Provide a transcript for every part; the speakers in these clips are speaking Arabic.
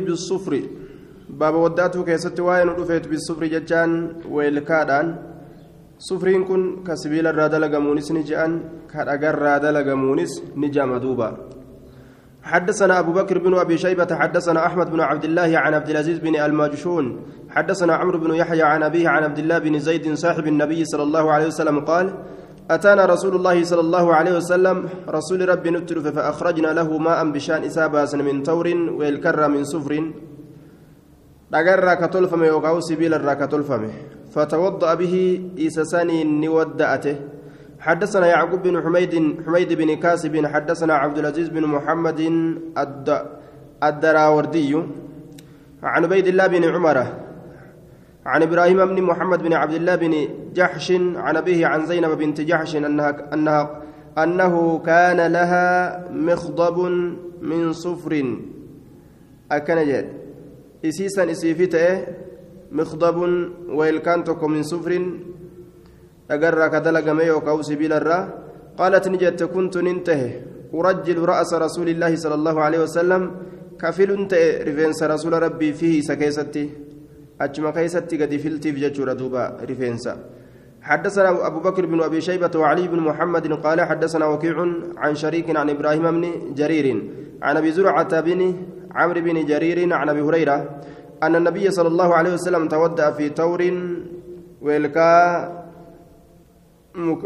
بالصفر. باب وداته كيست واين رفيت بالصفر ججان ويلكادان. صفرين كن كسبيل الرادة لقمونس نجان كأجر رادة لقمونس نجام دوبا. حدثنا أبو بكر بن أبي شيبة حدثنا أحمد بن عبد الله عن عبد العزيز بن الماجشون حدثنا عمرو بن يحيى عن أبيه عن عبد الله بن زيد صاحب النبي صلى الله عليه وسلم قال أتانا رسول الله صلى الله عليه وسلم رسول ربي نترف فأخرجنا له ماء بشان إسابة من تور والكر من صفر. dhagarraa ka tolfame yookaan sibiilarraa ka tolfame إيسساني نودأته. حدثنا يعقوب بن حميد حميد بن كاسب حدثنا عبد العزيز بن محمد الد الدراوردي. عن عبيد الله بن عمر عن إبراهيم بن محمد بن عبد الله بن جحش عن أبيه عن زينب بنت جحش انها انها أنه كان لها مخضب من صفر. أكن جد. اسيسا اسيفته مخضب ويلكانتك من صفر. اجر كدلق ميوك أو سبيل الرا قالت نجت كنت ننتهي أرجل رأس رسول الله صلى الله عليه وسلم. كفل رفنس رسول ربي فيه سكيستي. أجمع كيستي قد فلتي في جتشورة دوبا رفينسا. حدثنا أبو بكر بن أبي شيبة وعلي بن محمد قال حدثنا وكيع عن شريك عن إبراهيم بن جرير عن أبي زرعة بن عمرو بن جرير عن أبي هريرة أن النبي صلى الله عليه وسلم تودأ في تور ويلكا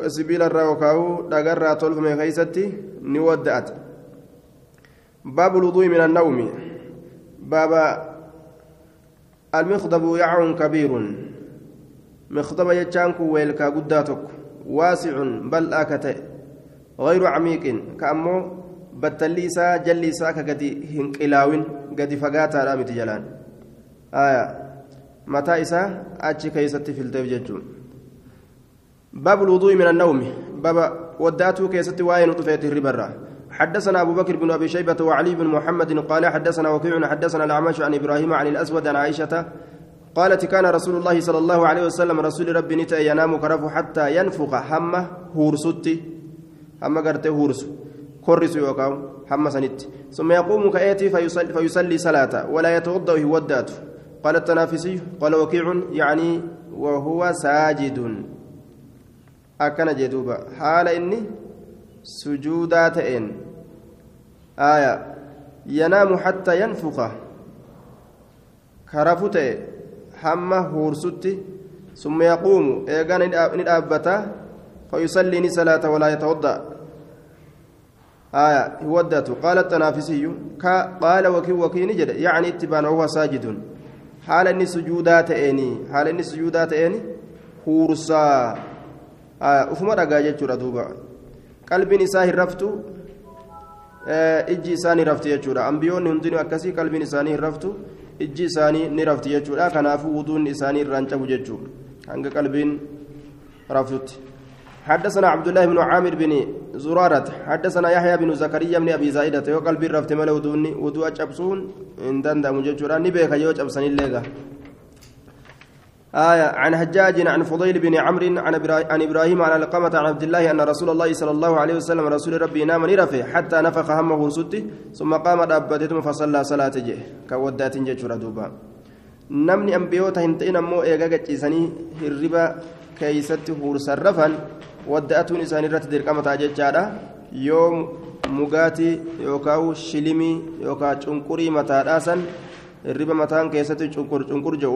سبيل الراوكاو دغرا تولف من خيستي نودأت. باب الوضوء من النوم. باب المخضب يعن كبير. مخضب يجانك ويلكا قداتك واسع بل آكته غير عميق. كأمو بتليسا جليسا كقدي هنقلاوين قدي فقاتا رامت جلان آية. متى إسا؟ أتشي كيستي في التفججون باب الوضوء من النوم. باب وداتو كيستي واين طفيت الربرة. حدثنا أبو بكر بن أبي شيبة وعلي بن محمد قال حدثنا وكيع حدثنا الأعمش عن إبراهيم عن الأسود عن عائشة قالت كان رسول الله صلى الله عليه وسلم رسول ربي نتا ينام كرف حتى ينفخ همه هورستي همه قرته هورس كرس يوكاو همه سنت. ثم يقوم كأيتي فيصلي, فيصلي صلاة ولا يتوضأ ودات قال التنافسي قال وكيع يعني وهو ساجد. أكن جدوبا. حال إني سجودا تئن آية ينام حتى ينفخ كرفت حمى هورستي ثم يقوم إيغان ندابتا فيصلي صلاة ولا يتوضأ آية ودته قال التنافسي قال وكي وكي نجد يعني اتبان وهو ساجد حال اني سجودا تئني حال اني سجودا تئني هورسا آية أفما رقا جيتشورا دوبا qalbiin isaa hin raftu ijji isaa ni rafti jechuudha ambiyoonni hundinuu akkasii qalbiin isaanii hin raftu ijji isaanii ni rafti jechuudha kanaafuu wuduun isaanii irraan cabu jechuudha hanga qalbiin raftutti حدثنا عبد الله بن عامر بن زرارة حدثنا يحيى بن زكريا بن أبي زائدة يو قلبي رفت ملا ودوني ودو أجبسون إن دندا مججورا نبيك يو أجبسن الليغا آية عن حجاج عن فضيل بن عمرو عن عن إبراهيم عن القمة عن عبد الله أن رسول الله صلى الله عليه وسلم رسول ربي نام نرفه حتى نفخ همه رسوتي ثم قام دابته فصلى صلاة جه. كودات جچورا دوبا. نمني أنبيوتا هنتين أمو إيغا غچيسني هربا كيست هورسرفن ودأتون إسان رت درقمتا جچادا يوم مغاتي يوكاو شلمي يوكا چنقري متاداسن هربا متان كيست چنقر چنقر جو.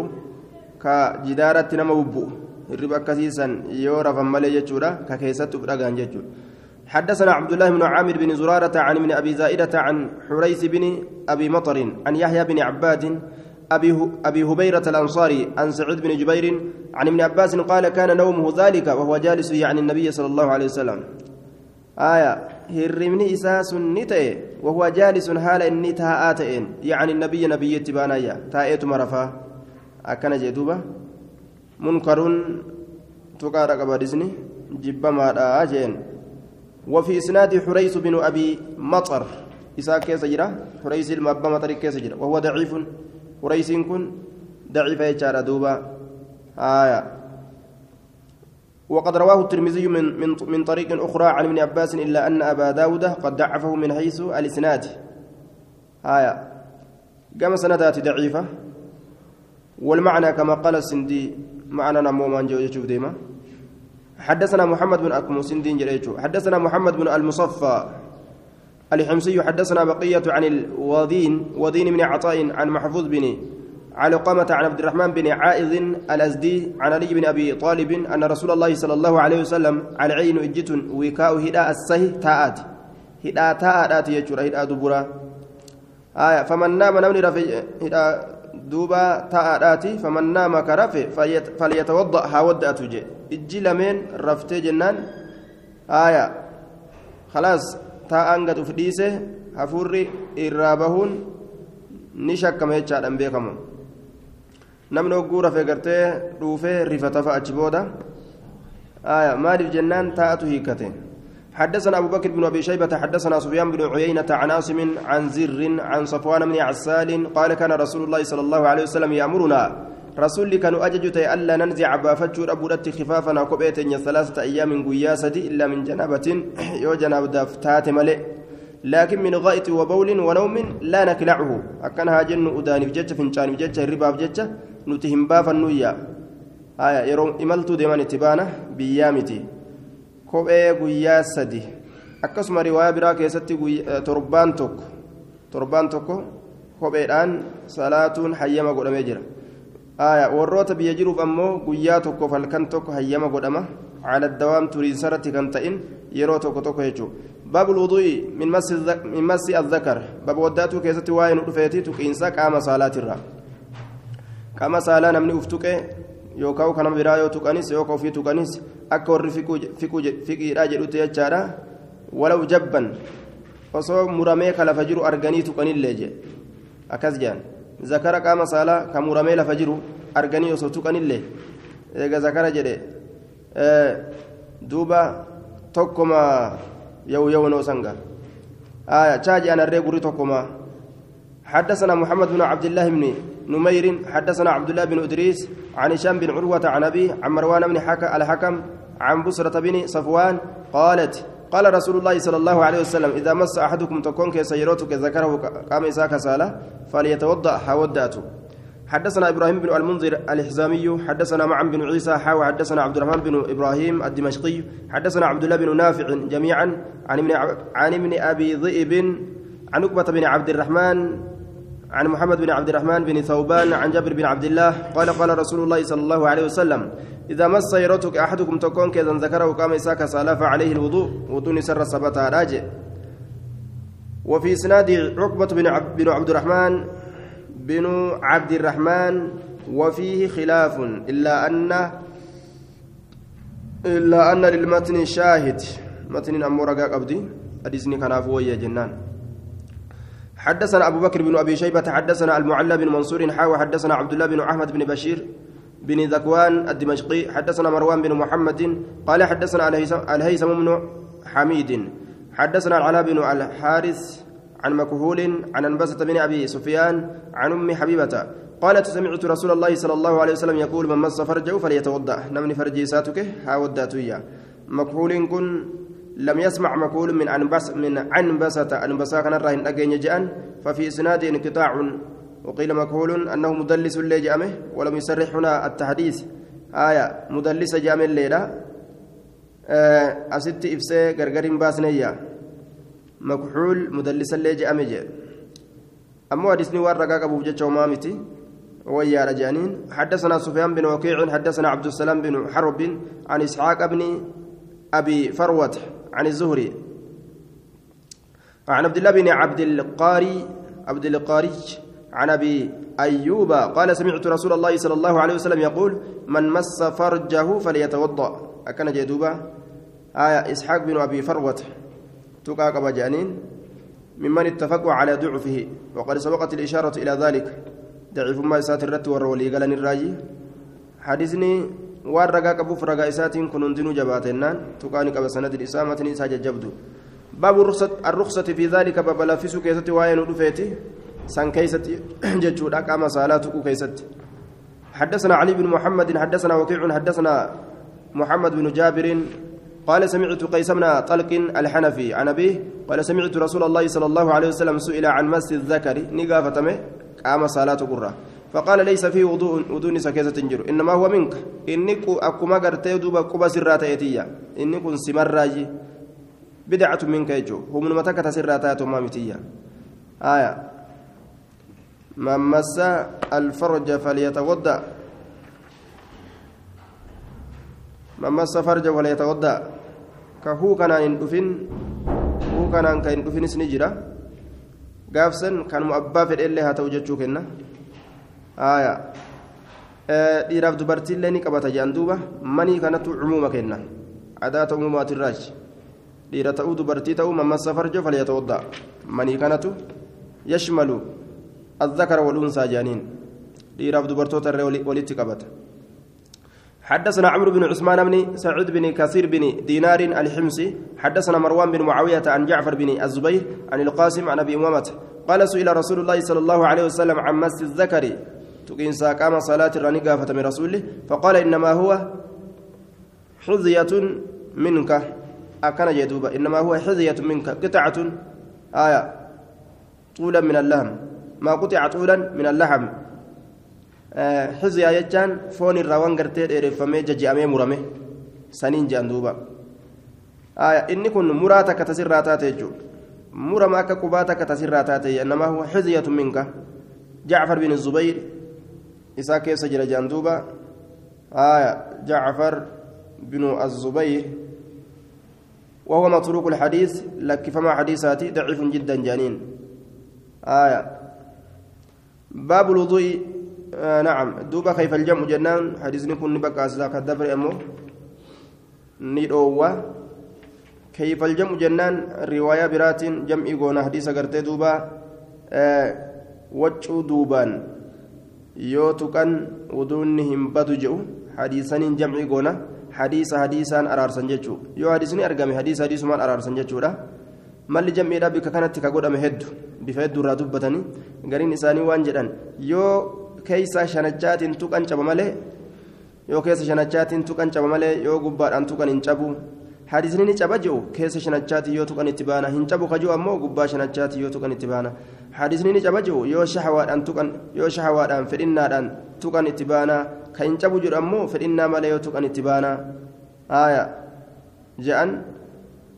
Ka jidaaratti nama bubbu'u. Hirriba akkasiisan yoo rafan malee jechuudha ka keessatti uf dhagaan jechuudha. حدثنا عبد الله بن عامر بن زرارة عن ابن أبي زائدة عن حريث بن أبي مطر عن يحيى بن عباد أبي أبي هبيرة الأنصاري عن سعيد بن جبير عن ابن عباس قال كان نومه ذلك وهو جالس يعني النبي صلى الله عليه وسلم آية هرمني إساس نتئ وهو جالس حال إني تهاءاتئن يعني النبي نبي تبانايا تائت مرفا akkana jee duuba. Munkaruun tuqaadha qabadisni jibbamaadha jeen. وفي إسناد حريث بن أبي مطر إساء كيس حريث المبا مطر كيس وهو ضعيف حريث كن ضعيف يجار دوبا آية وقد رواه الترمذي من من من طريق أخرى عن ابن عباس إلا أن أبا داود قد ضعفه من حيث الإسناد آية قام سندات ضعيفة والمعنى كما قال السندي معنى نمو من جو ديما. حدثنا محمد بن أكمو سندين جريجو حدثنا محمد بن المصفى الحمصي. حدثنا بقية عن الوذين وذين من عطاء عن محفوظ بن علقمة عن عبد الرحمن بن عائذ الأزدي عن علي بن أبي طالب أن رسول الله صلى الله عليه وسلم على عين إجت وكاء هداء السهي تاءات. هداء تاءات يجر هداء دبرا آية فمن نام نمني رفي هداء duuba taa'aadhaati faman naama ka rafe falyatawadda haa wadda'atu je ijji lameen raftee jennaan haaya khalaas taa'aan gad uf dhiise hafuurri irraa bahuun ni shakkama jechaadhaan beekamu. Namni hogguu rafe gartee dhuufee rifatafa achi booda haaya maaliif jennaan taa'atu hiikkate? حدثنا أبو بكر بن أبي شيبة حدثنا سفيان بن عيينة عن عاصم عن زر عن صفوان بن عسال قال كان رسول الله صلى الله عليه وسلم يأمرنا رسولي كانوا أججت ألا ننزع بافجر أبو رت خفافنا كبيت ثلاثة أيام قياسة إلا من جنابة يو جناب دفتات ملئ. لكن من غائط وبول ونوم لا نكلعه. أكنها جن أداني بجتش فنشان بجتش الربا بجتش نتهم بافا نويا. آية يروم إملتو ديمان اتبانا بيامتي. كوبي قياسة akkasuma riwaayaa biraa keessatti torbaan tokko torbaan tokko kopheedhaan salaatuun hayyama godhamee jira warroota biyya jiruuf ammoo guyyaa tokkoof halkan tokko hayyama godhama cala dawaam turiinsarratti kan ta'in yeroo tokko tokko jechuudha baabul wuduu'i min massi azzakar baba waddaatuu keessatti waa'ee nu dhufeeti tuqiinsa qaama saalaatirra qaama saalaa namni uf tuqe yookaan kanama biraa yoo tuqanis yookaan ofii tuqanis akka warri fiqiidhaa jedhutti jechaadha walaw jabban osoo muramee ka lafa jiru arganii tuqanillee je akkas jedhan zakara qaama saalaa ka muramee lafa jiru arganii osoo tuqanillee eega zakara jedhe duuba tokkoma يو يو نوسنغا آية تاجي أنا الريبوري توكما حدثنا محمد بن عبد الله نمير حدثنا عبد الله بن إدريس عن هشام بن عروة عن أبي عن مروان بن الحكم عن بصرة بن صفوان قالت قال رسول الله صلى الله عليه وسلم إذا مس أحدكم تكون كسيرتك ذكره قام إساك سالة فليتوضأ حودأته. حدثنا إبراهيم بن المنذر الحزامي حدثنا معن بن عيسى حاوى حدثنا عبد الرحمن بن إبراهيم الدمشقي حدثنا عبد الله بن نافع جميعا عن ابن عن ابن أبي ذئب عن عقبة بن عبد الرحمن عن محمد بن عبد الرحمن بن ثوبان عن جابر بن عبد الله قال قال رسول الله صلى الله عليه وسلم إذا مس يرتك أحدكم تكون كذا ذكره قام إساك سألف عليه الوضوء وضوء سر سبتا راجع. وفي إسناد عقبة بن عبد الرحمن بن عبد الرحمن وفيه خلاف إلا أن إلا أن للمتن شاهد. متن أمور قبدي أديسني كان يا جنان. حدثنا أبو بكر بن أبي شيبة حدثنا المعلى بن منصور حاوى حدثنا عبد الله بن أحمد بن بشير بن ذكوان الدمشقي حدثنا مروان بن محمد قال حدثنا الهيثم بن حميد حدثنا العلاء بن الحارث عن مكهول عن أنبسة بن أبي سفيان عن أم حبيبة قالت سمعت رسول الله صلى الله عليه وسلم يقول من مس فرجه فليتوضأ. نمني فرجي ساتك ها وداتويا. مكهول كن لم يسمع مكهول من أنبس من أنبسة أنبسة كان الرهن أجين جأن ففي إسناد انقطاع. وقيل مكهول أنه مدلس اللي ولم يصرح هنا التحديث. آية مدلس جامع الليلة آه أست إفسي غرغرين باسنيا مكحول مدلسا اللي أمو حديثني ورقاك أبو جتشو مامتي ويا رجانين. حدثنا سفيان بن وكيع حدثنا عبد السلام بن حرب عن إسحاق بن أبي فروة. عن الزهري. عن عبد الله بن عبد القاري عبد القاري عن أبي أيوب قال سمعت رسول الله صلى الله عليه وسلم يقول من مس فرجه فليتوضأ. أكن جدوبة. آية إسحاق بن أبي فروة. تقاك بجانين ممن اتفقوا على ضعفه. وقد سبقت الإشارة إلى ذلك. ضعيف ما إسات الرت والرولي قال الراجي حديثني waan ragaa qabuuf ragaa isaatiin kun hundinuu jabaatennaan tuqaani qaba sanadin isaa matni isaa jajjabdu baabu arruksati fi dhaalika babalaffisuu keessatti waa'ee nu dhufeeti san keeysatti jechuudha qaama saalaa tuquu keeysatti حدثنا علي بن محمد حدثنا وكيع حدثنا محمد بن جابر قال سمعت قيس بن طلق الحنفي عن أبيه قال سمعت رسول الله صلى الله عليه وسلم سئل عن مس الذكر نقافتمه قام صلاة قرة فقال ليس فيه وضوء وضوء سكيزة تنجر إنما هو منك. إني أكما قرتي دوبا قبا سرات يتيا إني كن سمراجي بدعة منك يجو هم من متى سرات ما متيا. آية. من مس الفرج فليتوضأ. من مس فرج فليتوضأ. كهو كان إن دفن هو كان كان دفن سنجرة. kanuma abbaa fedheellee haa ta'u jechuu kenna dhiiraaf dubartiillee ni qabata jedhan duuba manii kanatu cumuuma kenna adaata uumumaatirraachi dhiira ta'uu dubartii ta'uu mammassa farjo falyatawadda manii kanatu yashmalu الذكر والأنثى جانين dhiiraaf dubartoota irree walitti qabata حدثنا عمرو بن عثمان بن سعود بن كثير بن دينار الحمصي حدثنا مروان بن معاوية عن جعفر بن الزبير عن القاسم عن أبي أمامة قال سئل رسول الله صلى الله عليه وسلم عن مس الذكر تقين ساقام صلاة الرنقة من رسوله فقال إنما هو حذية منك أكن جدوبا إنما هو حذية منك قطعة آية طولا من اللحم ما قطع طولا من اللحم jechaan foon irraa waan gartee dheereffamee jajji'amee murame saniin je'an duuba inni kun muraa takka tasirraa taate jechuudha murama akka qubaa takka tasirraa taate namaa huwa xizyatu minka isaa keessa jira je'an duuba jacfar bin الزبير. وهو متروك الحديث لك فما حديثاتي ضعيف جدا جانين آية. باب الوضوء. آه نعم. دوبا كيف الجمع جنان؟ حديثني كن بقى أسلا كدبر أمو. ندوة كيف الجمع جنان؟ رواية برات جمع قونا حديث قرتي دوبا. آه وجه دوبان. يوتو كان ودونهم بدو جو حديثان جمع قونا حديث حديثان أرارسن جتشو يو حديثني أرقامي حديث حديث مان أرارسن جتشو malli jam'iidha bika kanatti ka godhame heddu bifa hedduu irraa dubbatanii gariin isaanii waan jedhan yoo keessa shanachaatiin tuqan caba malee yoo keessa shanachaatiin tuqan caba malee yoo gubbaadhaan tuqan hin cabu hadisni ni caba jiru keessa shanachaatii yoo tuqan itti baana hin cabu kajuu ammoo gubbaa shanachaatii yoo tuqan itti baana حديثني نجبجو يو شهوات أن تكن يو شهوات أن فرنا أن تكن اتبانا كإن تبجر أمو فرنا ما لا يتكن اتبانا آية جأن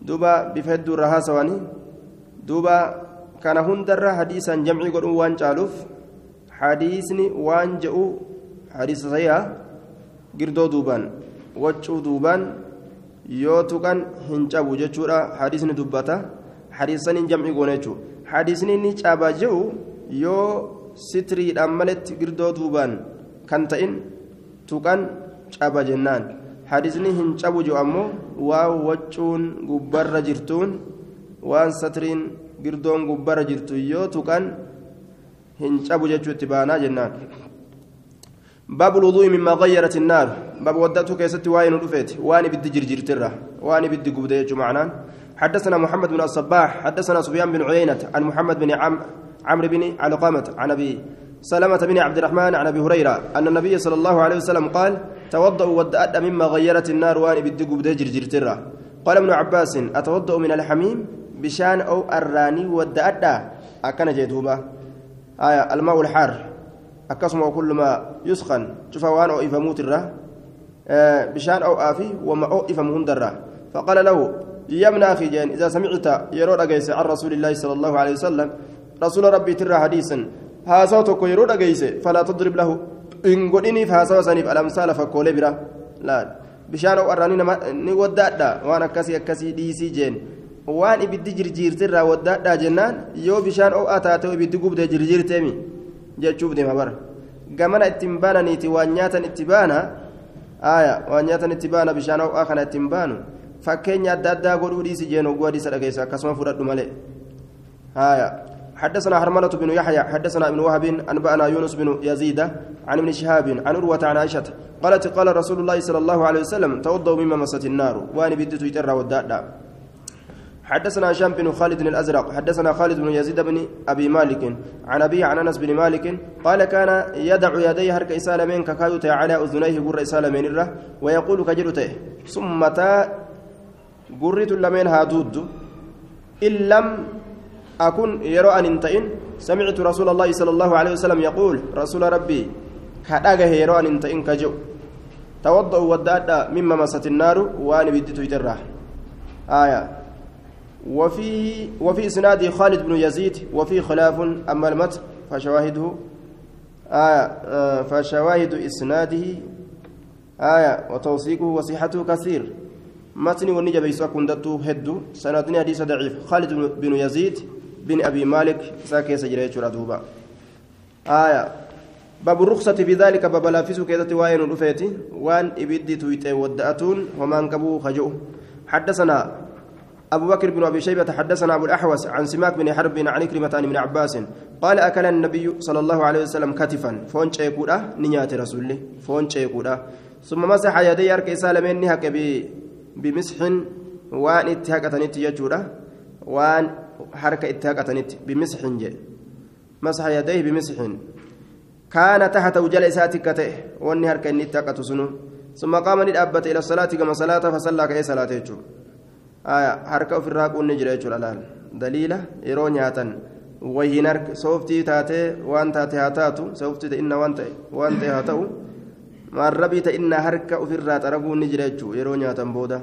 دوبا بفد الرها سواني دوبا كان هندر حديثا جمعي قرؤ وان جالوف حديثني وان جؤ حديث صحيح girdoo duubaan waccuu duubaan yoo tuqan hin cabu jechuudha hadiisni dubbata hadiisaniin jam'i goone jechuudha. hadiisni ni caba je'u yoo sitiriidhaan maletti girdoo duubaan kan ta'in tuqan caba jennaan hadisni hin cabu jiru ammoo waan waccuun gubbarra jirtuun waan satiriin girdoon gubbarra jirtu yoo tuqan hin cabu jechuu itti baanaa jennaan باب الوضوء مما غيرت النار باب ودته كيست واين رفيت واني بدي جرجرتره واني بدي قبديج معناه حدثنا محمد بن الصباح حدثنا سفيان بن عيينة عن محمد بن عم عمرو بن علقمة عن أبي سلمة بن عبد الرحمن عن أبي هريرة أن النبي صلى الله عليه وسلم قال توضأوا ودأت مما غيرت النار واني بدي قبدي جرجرتره قال ابن عباس أتوضأ من الحميم بشان أو الراني ودأت أكن جيتوبة آية الماء الحار. أكسم كل ما يسخن. شوف وان أو إفموت الره آه بشان أو آفي وما أو إفمهن دره فقال له ابن أخي جين إذا سمعت يرون أجيس عن رسول الله صلى الله عليه وسلم رسول ربي ترى حديثا ها صوتك يرون أجيس فلا تضرب له إن قلني فهاسوا سنيف الأمثال فقول برا لا بشان أراني ni waddaadha waan akkasii akkasii dhiisii jeen waan ibiddi jirjiirtirraa waddaadha jennaan yoo bishaan o'aa taate ibiddi gubdee jirjiirteemi jechuuf deema bara gamana ittiin baananiiti waan nyaatan itti baana waan nyaatan itti baana bishaan o'aa kana ittiin baanu fakkeenya adda addaa godhuu dhiisi jeen oguu hadiisa dhageessa akkasuma fudhadhu حدثنا حرملة بن يحيى حدثنا ابن وهب أنبأنا يونس بن يزيد عن ابن شهاب عن عروة عن عائشة قالت قال رسول الله صلى الله عليه وسلم توضوا مما مست النار وأنا بديت يترى والداء حدثنا هشام بن خالد الازرق حدثنا خالد بن يزيد بن ابي مالك عن ابي عن انس بن مالك قال كان يدع يديه هرك اسالمين ككايوت على اذنيه قر اسالمين الره ويقول كجلته ثم قريت لمن هادود ان لم اكن يرى ان انتئن سمعت رسول الله صلى الله عليه وسلم يقول رسول ربي كدغه يروان انت انك جو توضؤوا ودادا مما مست النار وان بديت يتره آية وفي وفي اسناد خالد بن يزيد وفي خلاف اما المتن فشواهده آية فشواهد اسناده آية وتوثيقه وصحته كثير متن ونجا بيسا كندتو هدو. سندني حديث ضعيف. خالد بن يزيد بن أبي مالك. ساكي سجري دوبا. آية. باب الرخصة في ذلك. باب لافس كذا وين رفيتي وان إبدي تويت ودأتون. ومان كبو خجو. حدثنا أبو بكر بن أبي شيبة. حدثنا أبو الأحوس عن سماك بن حرب عن كلمة عن ابن عباس. قال أكل النبي صلى الله عليه وسلم كتفا. فون شيكودا. نيات رسوله. فون شيكودا. ثم مسح يدي أرك سالمين نهك بمسح وان اتهاقتنت يجودا وان حركة اتهاقتنت بمسح مسح يديه بمسح. كان تحت وجل إساتك واني حركة اتهاقت سنو. ثم قام ندأبت إلى الصلاة كما صلاة فصلى كأي صلاة يجو. آية حركة في الراق ونجر يجو الآن. دليلة وهين harka sooftii taatee waan taate haa taatu sooftii ta'inna waan ta'e haa ta'u marrabii ta'inna harka ofirraa xaraguun ni jira jechuudha yeroo nyaatan booda.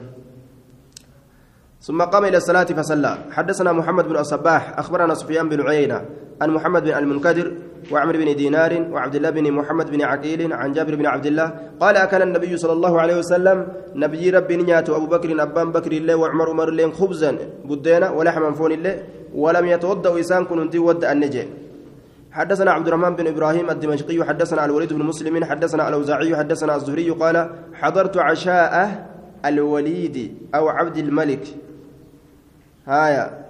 ثم قام إلى الصلاة فصلى حدثنا محمد بن الصباح أخبرنا سفيان بن عيينة عن محمد بن المنكدر وعمر بن دينار وعبد الله بن محمد بن عقيل عن جابر بن عبد الله قال أكل النبي صلى الله عليه وسلم نبي ربي نيات أبو بكر أبان بكر الله وعمر عمر الله خبزا بدينا ولحما فون الله ولم يتوضأ إنسان كنت ودأ النجي حدثنا عبد الرحمن بن إبراهيم الدمشقي حدثنا الوليد بن مسلم حدثنا الأوزاعي حدثنا الزهري قال حضرت عشاء الوليد أو عبد الملك. هايا.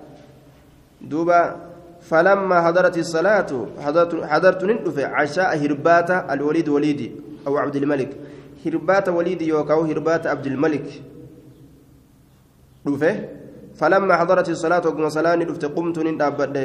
دوبا فلما حضرت الصلاة حضرت حضرت ندف عشاء هربات الوليد وليدي أو عبد الملك. هربات وليدي يوكاو هربات عبد الملك. دفه فلما حضرت الصلاة وقم صلاة دفت قمت ندابد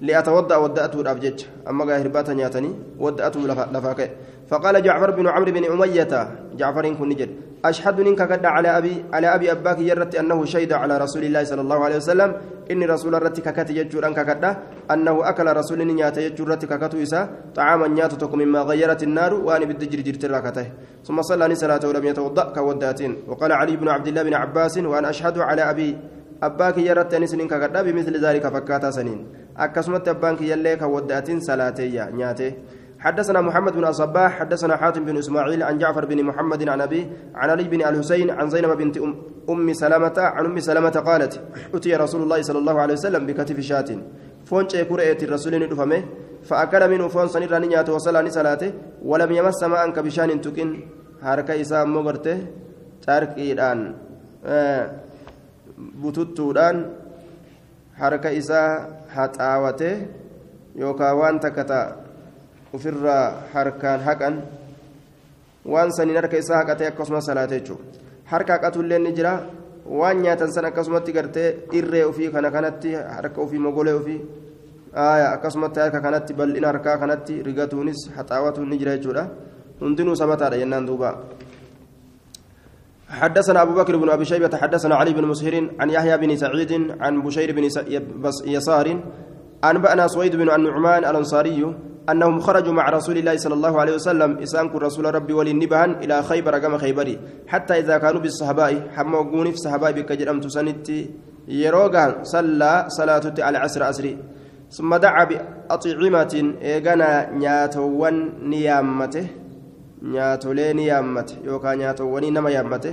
لأتوضأ ودأته الأبجج أما قال هربات نياتني ودأته لفاكه فقال جعفر بن عمرو بن أمية جعفر كن نجد أشهد إنك قد على أبي على أبي أباك يرت أنه شهد على رسول الله صلى الله عليه وسلم. إن رسول الرت ككت يجور أنك قد أنه أكل رسول نيات يجور رت ككت إسا طعاما نياتك مما غيرت النار وأنا بالدجر جرت راكته ثم صلى صلاة ولم يتوضأ كوداتين. وقال علي بن عبد الله بن عباس وأنا أشهد على أبي أباك يرت أنس إنك قد بمثل ذلك فكاتا سنين. أكسمت أبانك يلي كوداتين صلاتي نياته حدثنا محمد بن الصباح حدثنا حاتم بن إسماعيل عن جعفر بن محمد عن أبي عن علي بن الحسين عن زينب بنت ام, أم سلمة عن أم سلمة قالت أتي رسول الله صلى الله عليه وسلم بكتف شاة. فون شيكوريت الرسول ندفمه فأكل منه فون سنير نيات وصلى صلاته ولم يمس ماء كبشان تكن. حركه اسا مغرته تاركيدان آه بوتوتودان harka isaa haxaawatee yookaan waan takka ta'a ofirraa harkaan haqan waan saniin harka isaa haqatee akkasumas salaatee jechuudha harka haqatullee ni jira. Waan nyaatan san akkasumatti gartee irree ofii kana kanatti harka ofii mogolee ofii akkasumatti harka kanatti bal'ina harkaa kanatti rigatuunis haxaawatuun ni jira jechuudha. Hundinuu sabataadha jennaan duubaa. حدثنا أبو بكر بن أبي شيبة حدثنا علي بن مسهر عن يحيى بن سعيد عن بشير بن يسار أنبأنا سويد بن النعمان الأنصاري أنهم خرجوا مع رسول الله صلى الله عليه وسلم إسان رسول ربي ولنبهن إلى خيبر كما خيبري. حتى إذا كانوا بالصحباء وقوني في صحباء بكجر أم تسنتي يروغان صلى صلاة على عصر أسري. ثم دعا بأطعمة إيغانا نياتوان نيامته. نياتولي نيامته يوكا نياتواني نما يامته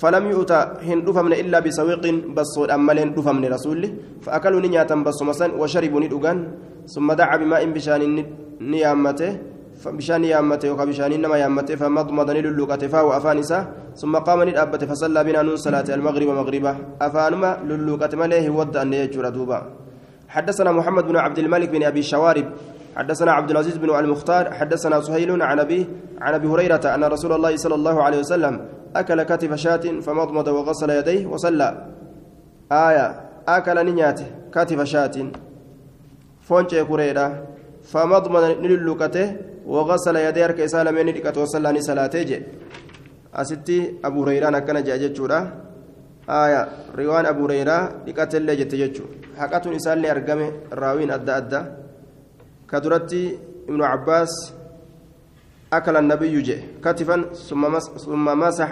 فلم يؤتى هن دفمن إلا بسويق بصود أمالين دفمن رسوله فأكلوا نياتا بصمسا وشربوا ندوغان ثم دعا بماء بشان ni yaammate yaammate yookaan bishaaniin nama yaammate famadmadani lulluqate faawu afaan isaa summa qaama ni dhaabbate fasallaa binaa nuun salaate almagriba magriba afaanuma lulluqate malee hin wadda'anne jechuudha duuba حدثنا محمد بن عبد الملك بن ابي الشوارب حدثنا عبد العزيز بن المختار حدثنا سهيل عن ابي عن ابي هريره ان رسول الله صلى الله عليه وسلم اكل كتف شاة فمضمض وغسل يديه وصلى آية اكل نياته كتف شاة فونشي كوريدا فمضمن نللقته وغسل يديه dhiqate wasallaa ni salaatee je asitti abu hurayraan akkana jea jechuudha aya riwaan abu hurayraa dhiqatellee jette jechuu haqatuun isaallee argame raawiin adda adda كدرتي ابن عباس أكل النبي جي كتفا ثم ثم مسح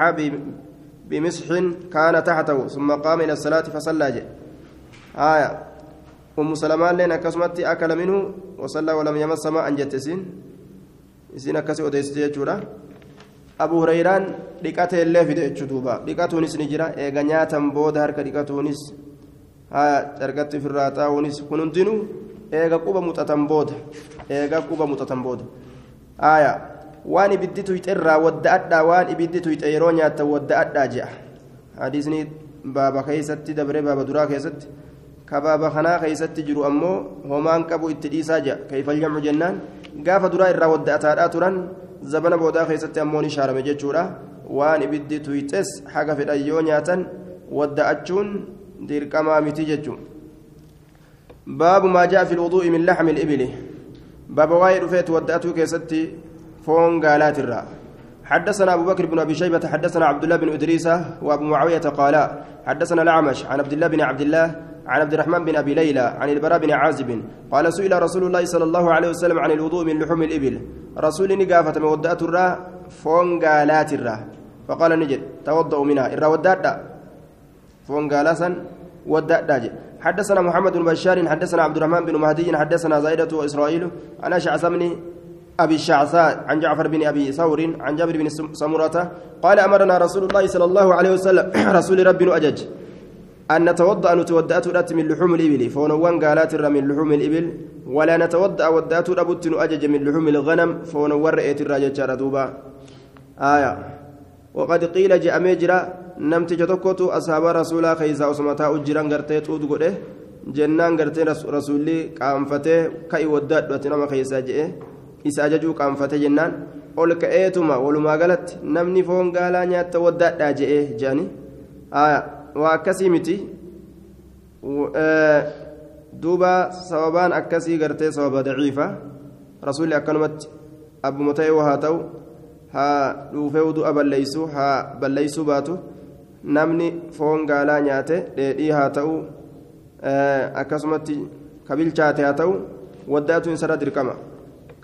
بمسح كان تحته ثم قام إلى الصلاة فصلى جي آية. أم سلمان لين أكسمت أكل منه وصلى ولم يمس ماء جتسين إسين. أكسي أديستي جورا. أبو هريران dhiqatee illee fide jechuu duuba dhiqatuunis ni jira eega nyaatan booda harka dhiqatuunis carqatti ofirraa taa'uunis kun hundinuu eega quba muxatan booda. Eega quba muxatan booda. Aayaa waan ibiddi tuyxerraa wadda addaa waan ibiddi tuyxe yeroo nyaattan wadda addaa je'a. Hadiisni baaba keessatti dabree baaba duraa keessatti ka baaba kanaa keessatti jiru ammoo homaan qabu itti dhiisaa je'a. Kayfal jamcu jennaan gaafa duraa irraa wadda ataadhaa turan zabana boodaa keessatti ammoo ni shaarame jechuudha. Waan ibiddi tuyxes haga fedhan yoo nyaatan wadda'achuun dirqamaa miti jechuun baabu maa ja'a fi lwuduu'i min laxmi libili baaba waa'ee dhufeet wadda'atuu keessatti foon gaalaatirraa حدثنا أبو بكر بن أبي شيبة حدثنا عبد الله بن إدريس وأبو معاوية قالا حدثنا الأعمش عن عبد الله بن عبد الله عن عبد الرحمن بن أبي ليلى عن البراء بن عازب قال سئل رسول الله صلى الله عليه وسلم عن الوضوء من لحوم الإبل. رسول نقافة مودات الرا فون قالات الرا. فقال نجد توضأ منها. إرا ودأت فون قالاسا ودأت حدثنا محمد بن بشار حدثنا عبد الرحمن بن مهدي حدثنا زائدة وإسرائيل أنا شعثمني أبي الشعثاء عن جعفر بن أبي ثور عن جابر بن سمرة قال أمرنا رسول الله صلى الله عليه وسلم رسول ربي أجج أن نتوضأ نتودأت رات من لحوم الإبل فونوان قالات من لحوم الإبل ولا نتوضأ ودأت ربت أجج من لحوم الغنم فونوان رأيت الراجج دوبا. آية. وقد قيل جاء مجرى نمت جتوكوتو أصحاب رسولا خيزا أسمتا أجران غرتي تود قده جنان غرتي رسولي قامفته كأي ودأت وتنما خيزا جئه isa ajajuu qaanfate jennaan ol ka'eetuma walumaa galatti namni foon gaalaa nyaatta waddaadhaa je'ee jedhani waa akkasii miti duuba sababaan akkasii gartee sababa daciifa rasuulli akkanumatti abbuma ta'e haa ta'u haa dhuufee wudu'a balleeysu haa balleeysuu baatu. Namni foon gaalaa nyaate dheedhii haa ta'u akkasumatti kabilchaate haa ta'u waddaatu isarra dirqama.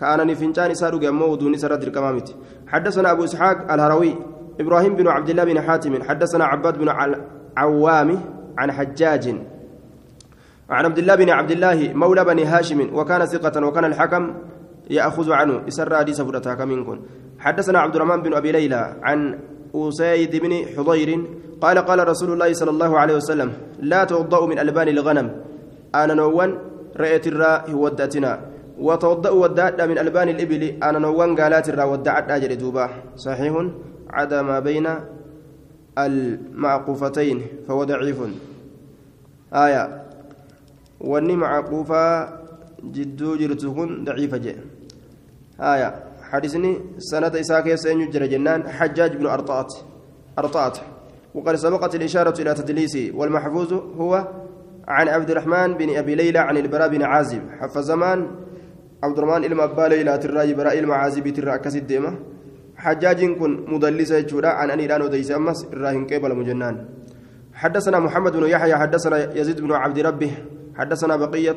كأنني فنجان إسار جمو ودون إسار دركمامت حدثنا أبو إسحاق الهروي إبراهيم بن عبد الله بن حاتم حدثنا عباد بن عوام عن حجاج عن عبد الله بن عبد الله مولى بني هاشم وكان ثقة وكان الحكم يأخذ عنه. إسر حديث فرتها كمنكم حدثنا عبد الرحمن بن أبي ليلى عن أسيد بن حضير قال قال رسول الله صلى الله عليه وسلم لا توضأ من ألبان الغنم. أنا نوان رأيت الراء ودتنا وتوضأ ودعت من ألبان الإبل. أنا نوان قالات الرا ودعت أجر دوبا صحيح؟ عدا ما بين المعقوفتين فهو ضعيف. آية. واني معقوفة جدو جرتهن ضعيفة جي آية حديثني سنة إساك يسين يجرى جنان حجاج بن أرطات أرطات وقد سبقت الإشارة إلى تدليسه والمحفوظ هو عن عبد الرحمن بن أبي ليلى عن البراء بن عازب حف زمان عبد الرحمن إلما أبا ليلى تراي براء المعازب ترى كسد حجاج كن مدلسة جورا عن أن إيران وديس أمس إراهن قبل مجنان حدثنا محمد بن يحيى حدثنا يزيد بن عبد ربه حدثنا بقية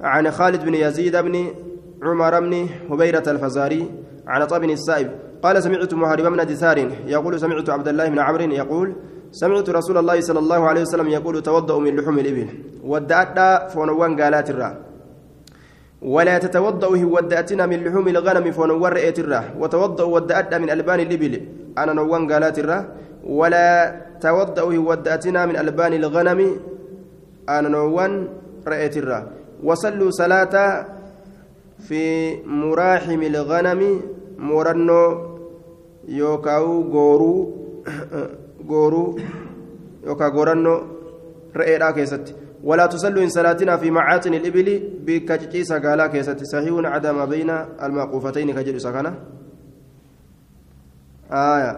عن خالد بن يزيد بن عمر بن هبيرة الفزاري عن طب بن السائب قال سمعت محارب بن دثار يقول سمعت عبد الله بن عمرو يقول سمعت رسول الله صلى الله عليه وسلم يقول توضأ من لحوم الإبل ودأت فونوان قالات الرا. ولا تتوضأ ودأتنا من لحوم الغنم فنور رأيت الرا. وتوضأ ودأت من ألبان الإبل. أنا نوان قالات الرا. ولا توضأ ودأتنا من ألبان الغنم. أنا نوان رأيت الرا. وصلوا صلاة في مراحم الغنم مرنو يوكاو غورو غورو يوكا غورنو رأيت كيست ولا تصلوا إن صلاتنا في معاتن الإبل بكجي سقالا كيست صحيح عدا بين المعقوفتين كجل سكنة آية.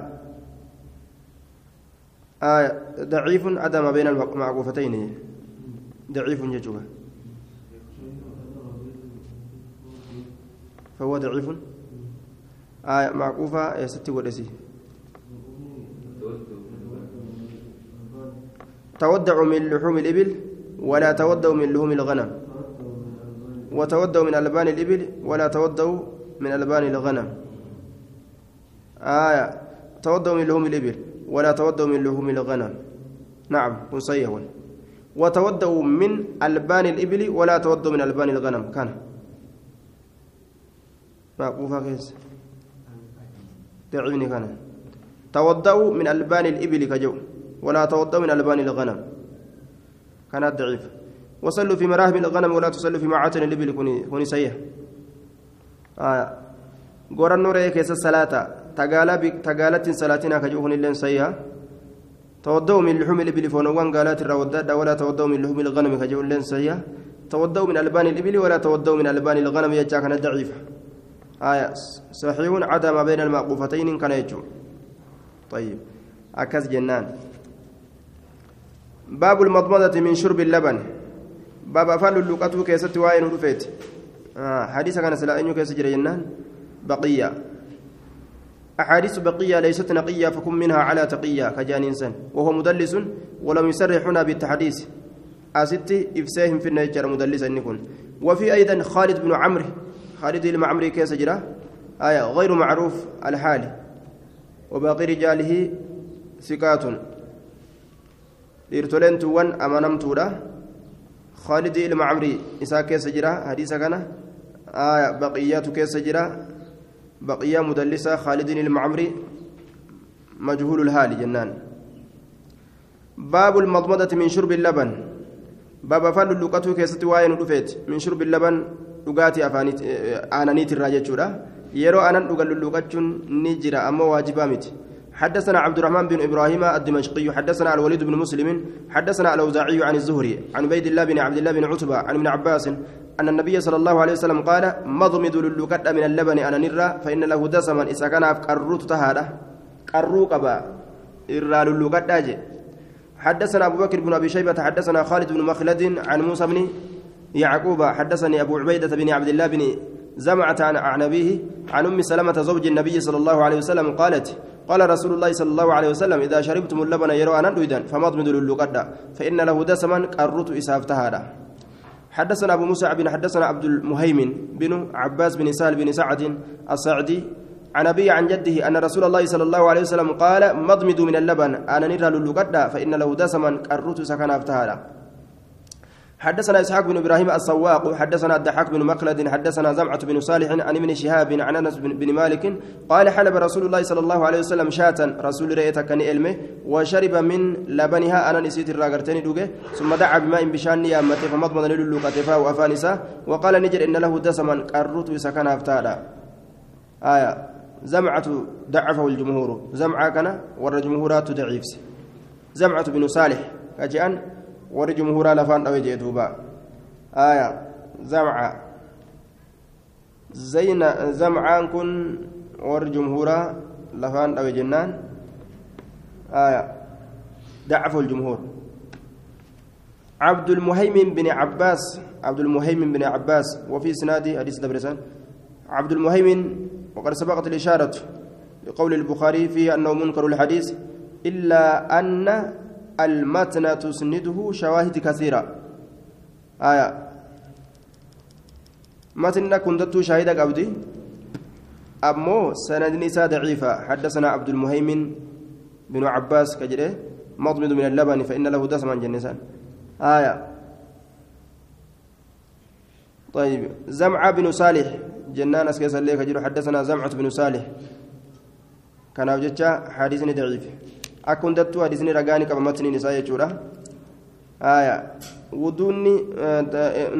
آية. ضعيف عدا ما بين المعقوفتين. ضعيف ججوها فهو ضعيف. آية معقوفة يا ستي ودسي. تودع من لحوم الإبل ولا تودوا من لحوم الغنم. وتودوا من ألبان الإبل ولا تودوا من ألبان الغنم. آية تودوا من لحوم الإبل ولا تودوا من لحوم الغنم. نعم وصيه وتودوا من ألبان الإبل ولا تودوا من ألبان الغنم. كان. معقوفة كيس دعيني كان تودوا من ألبان الإبل كجو ولا تودوا من ألبان الغنم كانت ضعيفة وصلوا في مراهم الغنم ولا تصلوا في معاتن الإبل كوني سيئة آه قرن نور كيس الصلاة تقالت صلاتنا كجوهن اللين سيئة تودوا من لحوم الإبل فونوان قالت الروداد ولا تودوا من لحوم الغنم كجوهن اللين سيئة تودوا من ألبان الإبل ولا تودوا من ألبان الغنم يجا كانت ضعيفة آية صحيح عدا ما بين المعقوفتين كان يجو طيب أكز جنان. باب المضمضة من شرب اللبن. باب أفعل اللقطة كيست وين رفيت آه حديث كان سلا أنيو كيس جنان. بقية. أحاديث بقية ليست نقية فكن منها على تقية كجان إنسان وهو مدلس ولم يسرح هنا بالتحديث. أستي إفساهم في النجار مدلس أن يكون وفي أيضا خالد بن عمرو خالد المعمري كيس جرا. آية غير معروف الحال. وباقي رجاله ثقات. dhiirtoleentuuwwan amanamtuudha خالد المعمري إسا كيس جرا حديثا كان. آية بقيات كيس جرا. بقية مدلسة خالد المعمري مجهول الحال جنان. باب المضمضة من شرب اللبن. باب فل اللقطة كيست واين من شرب اللبن dhugaatii aananiit irraa jechuudha. Yeroo aanan dhugan lulluqachuun ni jira ammoo waajibaa miti. حدثنا عبد الرحمن بن إبراهيم الدمشقي حدثنا الوليد بن مسلم حدثنا الاوزاعي عن الزهري عن عبيد الله بن عبد الله بن عتبه عن ابن عباس ان النبي صلى الله عليه وسلم قال مضمد للقد من اللبن أنا نرى فان له دسما اذا كان قروت تهاده قرو قبا إرى للقد حدثنا ابو بكر بن ابي شيبه حدثنا خالد بن مخلد عن موسى بن يعقوب حدثني أبو عبيدة بن عبد الله بن زمعة عن أبيه عن أم سلمة زوج النبي صلى الله عليه وسلم قالت قال رسول الله صلى الله عليه وسلم إذا شربتم اللبن يروى أن فمضمدوا للقدة فإن له دسما قرت إسافتها حدثنا أبو موسى بن حدثنا عبد المهيمن بن عباس بن سهل بن سعد السعدي عن أبي عن جده أن رسول الله صلى الله عليه وسلم قال مضمدوا من اللبن أنا نرى للقدة فإن له دسما قرت سكن أفتها حدثنا إسحاق بن إبراهيم السواق حدثنا الضحاك بن مخلد حدثنا زمعة بن صالح عن ابن شهاب عن أنس بن مالك قال حلب رسول الله صلى الله عليه وسلم شاة رسول كان علمه وشرب من لبنها أنا نسيت الراغرتين دوغه ثم دعا بماء بشان يامته فمضمض للو كتفا وافانسا وقال نجر إن له دسما قرت سكن أفتادا. آية. زمعة ضعفه الجمهور. زمعة كان والجمهورات ضعيف. زمعة بن صالح كجان warri jumhuuraa lafaan dhawe jee duuba aya zamca zayna zamcaan kun warri jumhuuraa lafaan dhawe jennaan aya ضعفه الجمهور. عبد المهيمن بن عباس عبد المهيمن بن عباس وفي سنادي حديث دبرسان. عبد المهيمن وقد سبقت الإشارة لقول البخاري فيه أنه منكر الحديث إلا أن المتن تسنده شواهد كثيرة. آية. متن كنت شاهدك أبدي أمو سند نساء ضعيفة. حدثنا عبد المهيمن بن عباس كجري مضمد من اللبن فإن له دسما جنسان آية. طيب. زمعة بن صالح. جنان أسكيس اللي كجري حدثنا زمعة بن صالح. كان وجدت حديثني ضعيف. Akka hundattuu hadisni ragaani qaba matniin isaa jechuudha aya wuduunni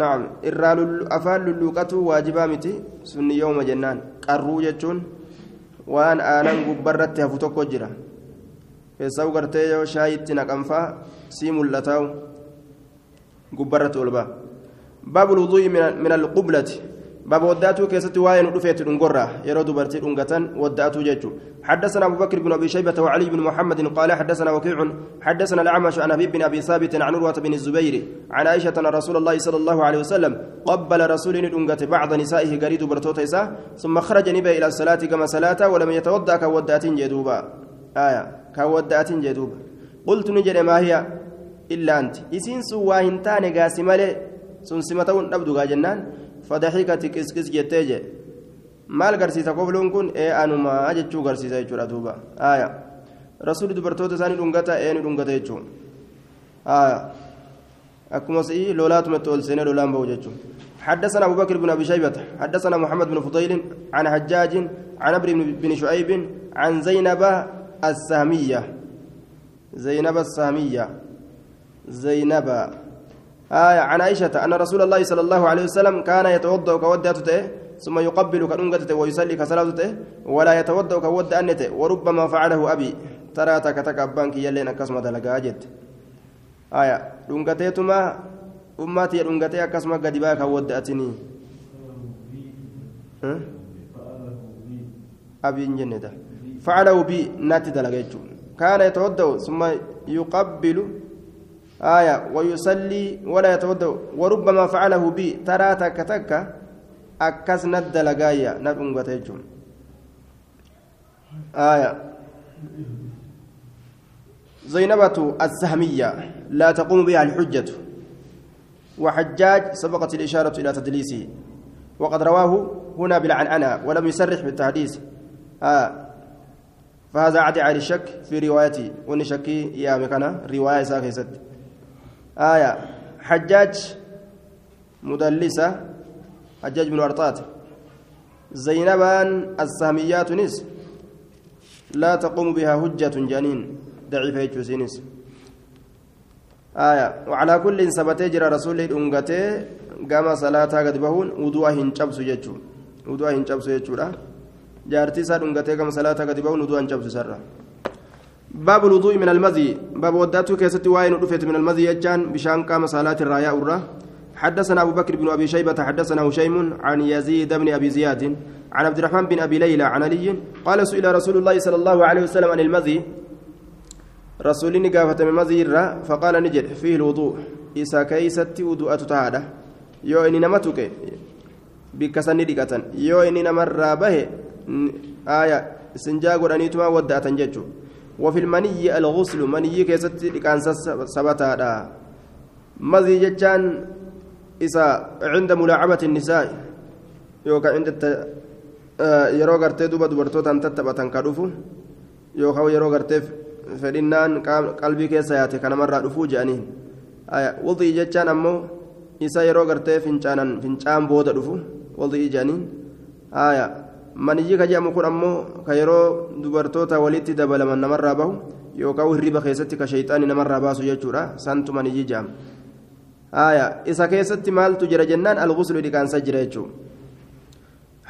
naam irraa afaan lulluuqatu waajibaa miti sunni yooma jennaan qarruu jechuun waan aanan gubbarratti hafu tokko jira keessaa gartee yoo shaayitti naqanfaa sii mul'ataa'u gubbarratti ol ba'a baabu lwuduu'i min alqublati باب وداتو كيست واين دفيت دنغرا يرو دبرتي دنغتن وداتو ججو حدثنا ابو بكر بن ابي شيبه وعلي بن محمد قال حدثنا وكيع حدثنا الاعمش عن ابي بن ابي ثابت عن عروه بن الزبير عن عائشه ان رسول الله صلى الله عليه وسلم قبل رسول دنغت بعض نسائه غريد برتوتيسا ثم خرج نبي إلى الصلاه كما صلاه ولم يتوضا كودات جدوبا آية كودات جدوبا قلت نجد ما هي الا انت اسين سواهنتان غاسمله سنسمتون ابدو جنان فضحكت كسكس جتيجي maal garsiisa kofluun kun ee anumaa jechuu garsiisa jechuudha duuba aya rasuulli dubartoota isaanii dhungata ee ni dhungata jechuun aya akkuma si'ii lolaatumatti ol seenee lolaan bahu jechuun حدثنا أبو بكر بن أبي شيبة حدثنا محمد بن فضيل عن حجاج عن أبي بن شعيب عن زينب السهمية زينب السهمية زينب آية عن عائشة أن رسول الله صلى الله عليه وسلم كان يتوضأ كودته ثم يقبل كنغته ويصلي كصلاته ولا يتوضأ كود أنته وربما فعله أبي. ترى تكتك أبانك يلين أكسمة لقاجت آية دونغتيتما أماتي دونغتي أكسمة قدبا كود أتني. أبي جنة فعله بي ناتي دلقيت كان يتوضأ ثم يقبل آية ويصلي ولا يتوضأ وربما فعله بي ترى تكتك akkas naddalagaayya na dhungata jechuun آية. زينبة السهمية لا تقوم بها الحجة. وحجاج سبقت الإشارة إلى تدليسه. وقد رواه هنا بالعنعنة ولم يصرح بالتحديث. آه. فهذا عدي على الشك في روايتي ونشكي يا مكانه رواية ساكست آية. حجاج مدلسة. حجاج بن ورطات زينبان الساميات نس لا تقوم بها حجة جنين. ضعيفة جوسينس آية. وعلى كل ثبت جرى رسول أنقته قام صلاة قد بهون. وضوء هنشبس يجو. وضوء هنشبس يجو جارتي سار أنقته قام صلاة قد بهون. وضوء هنشبس سرّا باب الوضوء من المذي باب وداتو كيستي واين من المذي يجان بشان قام صلاة الرايا أورا حدثنا أبو بكر بن أبي شيبة حدثنا هشيم عن يزيد بن أبي زياد عن عبد الرحمن بن أبي ليلى عن علي قال سئل رسول الله صلى الله عليه وسلم عن المذي رسول قافة من مذي فقال نجد فيه الوضوء. إسا كيست وضوءة تهادة يو إني نمتك. بكسني يو إني نمر به. آية. سنجا قرانيتما ودأة ججو. وفي المني الغسل مني كيست كان سبتا مذي ججان isa cinda mulaacabati الnisaa yookaan cinda yeroo gartee duba dubartootaan tattaphatan ka dhufu yookaan yeroo gartee fedhinnaan qalbii keessa yaate kanamarraa dhufuu jedhaniin wadii jechaan ammoo isa yeroo gartee fincaanan fincaan booda dhufu wadii jedhaniin maniyyi ka jedhamu kun ammoo ka yeroo dubartoota walitti dabalaman namarraa bahu yookaan hirriba keessatti ka shayxaanii namarraa baasu jechuudha. Santu maniyyi jedhama. إذا كيست مال تجرى جنان الغسل اللي كان سجر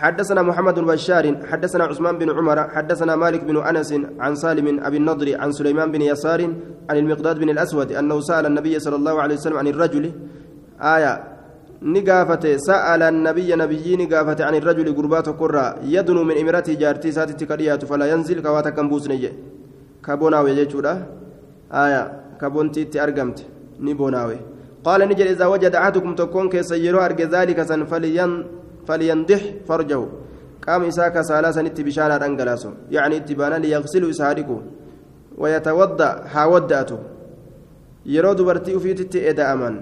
حدثنا محمد بن بشار حدثنا عثمان بن عمر حدثنا مالك بن أنس عن سالم أبي النضر عن سليمان بن يسار عن المقداد بن الأسود أنه سأل النبي صلى الله عليه وسلم عن الرجل آية نقافة سأل النبي نبي نقافة عن الرجل قربات قرى يدنو من إمرته جارتي ساتي كريات فلا ينزل كواتا كمبوس نجي كابوناوي جيتشودا آية كابونتي تأرقمت نبوناوي قال نجل إذا وجد أحدكم تكون كيسيرو أرجى ذلك سن فلين فليندح فرجه قام إساك سالاسا بشانا أنجلاسو يعني اتبانا ليغسل إسهاركو ويتوضأ حاودأته yeroo dubartii ufiititti eda'aman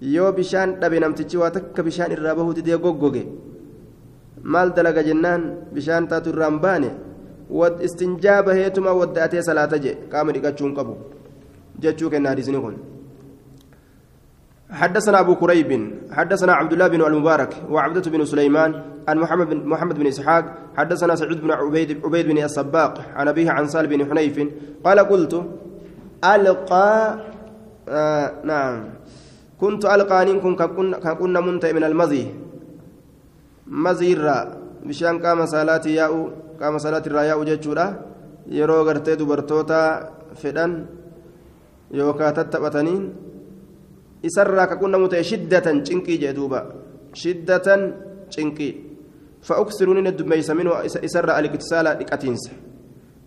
yoo bishaan dhabe namtichi waa takka bishaan irraa bahuu didee goggoge maal dalaga jennaan bishaan taatu irraan baane istinjaa baheetuma wadda'atee salaata je qaama dhiqachuun qabu jechuu kenna hadisni kun حدثنا أبو كريب حدثنا عبد الله بن المبارك وعبدة بن سليمان عن محمد بن محمد بن إسحاق حدثنا سعيد بن عبيد عبيد بن الصباق عن أبيه عن سال بن حنيف قال قلت ألقى آه نعم كنت ألقى نكون كنا منتهي من المزي مزيرا بشان قام صلاتي ياء قام صلاة الراياء جتشورا yeroo gartee dubartoota fedhan yookaan tattaphataniin isarraa ka qunnamu ta'e shiddatan cinqii jee duuba shiddatan cinqii fa'uksiruun inni dummeeysa minuu isarraa aliqtisaala dhiqatiinsa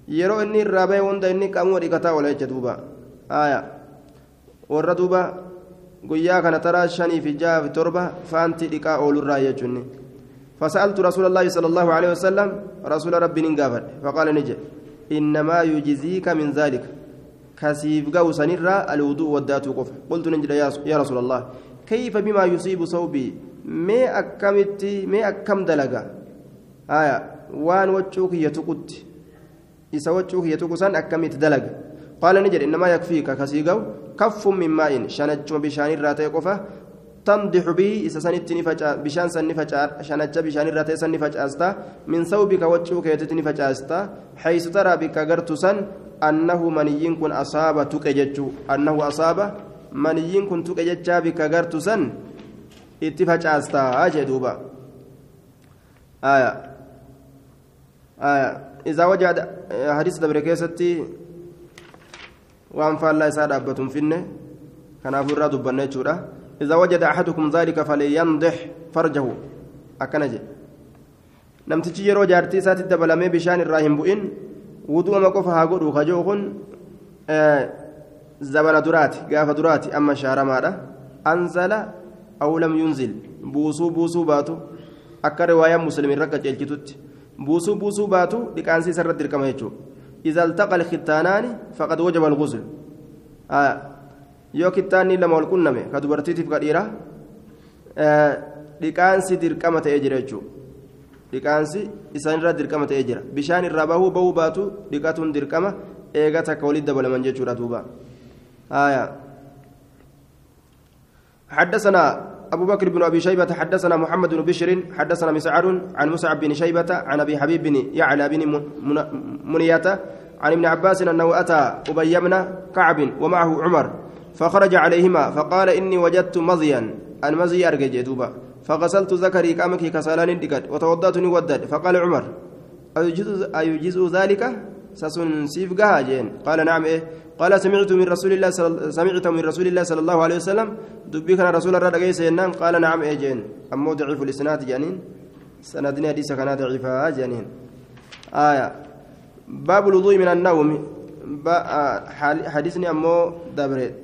yeroo inni irraa bahe hunda inni qaamuma dhiqataa oola jecha duuba aaya warra duuba guyyaa kana taraa shanii fi jaha fi torba faantii dhiqaa oolurraa jechuun فسألت رسول الله صلى الله عليه وسلم رسول ربي نقافد فقال نجي إنما يجزيك من ذلك كسيف جو سنرى الوضوء والذات قف قلت نجد يا رسول الله كيف بما يصيب صوبي mee akkamitti mee akkam dalaga waan waccuu kiyya tuqutti isa waccuu kiyya tuqu san akkamitti dalaga qaala ni jedhe innamaa kaffuun min maa'in. Shanachuma bishaanirraa ta'e qofa. تنضح به إذا سنت بشان سن نفجع شنجة بشان الرتي سن نفجعستا من ثوبك وجهك يتت نفجعستا حيث ترى بك غرت سن أنه مني كن أصاب تكججو أنه أصاب مني كن تكججا بك غرت سن اتفجعستا أجي دوبا آية آية إذا وجد حديث دبر كيستي وأنفع الله يسعد أبتم فينه كان أفر دبنا جورا إذا وجد أحدكم ذلك فلينضح فرجه أكنجي namtichi yeroo jaartii isaatti dabalamee bishaan irraa hin bu'in wudu'ama qofa haa godhu kajoo kun zabana duraati gaafa duraati amma shaaramaadha anzala aw lam yunzil buusuu buusuu baatu akka riwaayaa muslimin rakka ceelchitutti buusuu buusuu baatu dhiqaansi isa irratti dirqama jechuudha iza altaqa alkhitaanaani faqad wajaba algusl yoo kittaanni lama wal qunname ka dubartiitiif ka dhiira dhiqaansi dirqama ta'ee jira jechuudha dhiqaansi isaanirra dirqama ta'ee jira bishaan irraa bahuu bahuu baatu dhiqatuun dirqama eega takka walitti dabalaman jechuudha duuba حدثنا أبو بكر بن أبي شيبة حدثنا محمد بن بشر حدثنا مسعر عن مسعب بن شيبة عن أبي حبيب بن يعلى بن منية عن ابن عباس أنه أتى أبي بن كعب ومعه عمر فخرج عليهما فقال إني وجدت مضيا المزي أرجع دوبا فغسلت ذكري كأمك كسالان دقت وتوضأت ودد فقال عمر أيجز ذلك؟ سسن سيف جين. قال نعم إيه. قال سمعت من رسول الله سمعت من رسول الله صلى الله عليه وسلم دبي كان رسول الله رجع سينان قال نعم إيه جين. أمو ضعيف الإسناد جانين. سندني حديث كان ضعيفها جانين. آية. باب الوضوء من النوم. حديثني أمو دبرت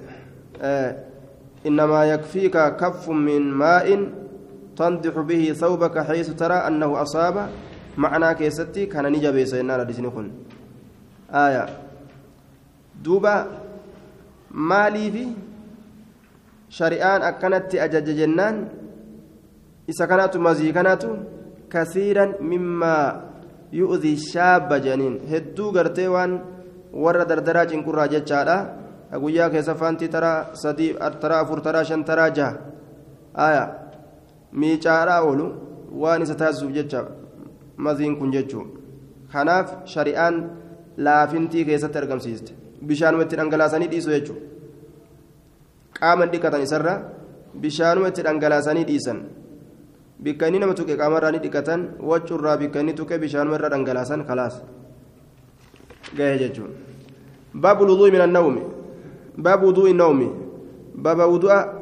آه إنما يكفيك كف من ماء تنضح به ثوبك حيث ترى أنه أصاب. معنى كيستي كان نجا بيسينا لديسنكن آية دوبا مالي في شريان أكنت أجج جنان إذا كانت مزي كانت كثيرا مما يؤذي الشاب جنين هدو قرتي وان ورا دردرا جنكرا جتشارا guyyaa keessa faantii taraa sadii taraa afur taraa shan taraa jaha aya miicaadhaa oolu waan isa taasisuuf jecha maziin kun jechuun kanaaf shari'aan laafintii keessatti argamsiiste bishaanuma itti dhangalaasanii dhiisu jechuudha qaama dhiqatan isarra bishaanuma itti dhangalaasanii dhiisan bikka inni nama tuqe qaamarraa ni dhiqatan waccurraa bikka inni tuqe bishaanuma irra dhangalaasan kalaas gahee jechuudha baabu luduu min annawmi باب وضوء النوم باب وضوء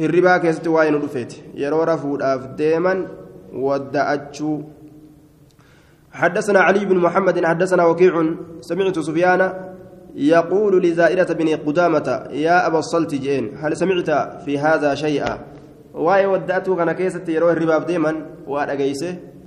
hirribaa keessatti waa'ee nu dhufeeti yeroo rafuudhaaf deeman wadda'achuu حدثنا علي بن محمد حدثنا وكيع سمعت سفيان يقول لزائرة بن قدامة يا أبا الصلت جين هل سمعت في هذا شيئا؟ واي ودأته كان كيسة يروي الرباب ديما وأنا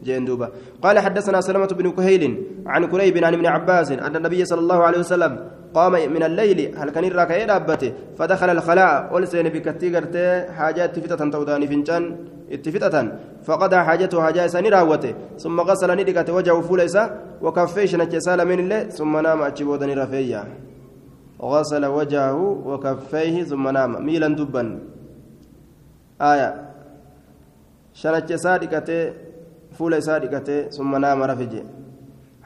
جين دوبا قال حدثنا سلمة بن كهيل عن كريب عن ابن عباس أن النبي صلى الله عليه وسلم قام من الليل هل كان الراكعين دابته فدخل الخلاء ولسين بكتي غرتي حاجات فتة توداني فنجان اتفتة فقضى حاجته حاجة سني راوته ثم غسل ندقة وجهه فوليسا وكفيش نجسال من الله ثم نام أتشبودني رفيا غسل وجهه وكفيه ثم نام. ميلا دبا. آية. شنجسا دقته fuula isaa dhiqatee summa naama rafe jee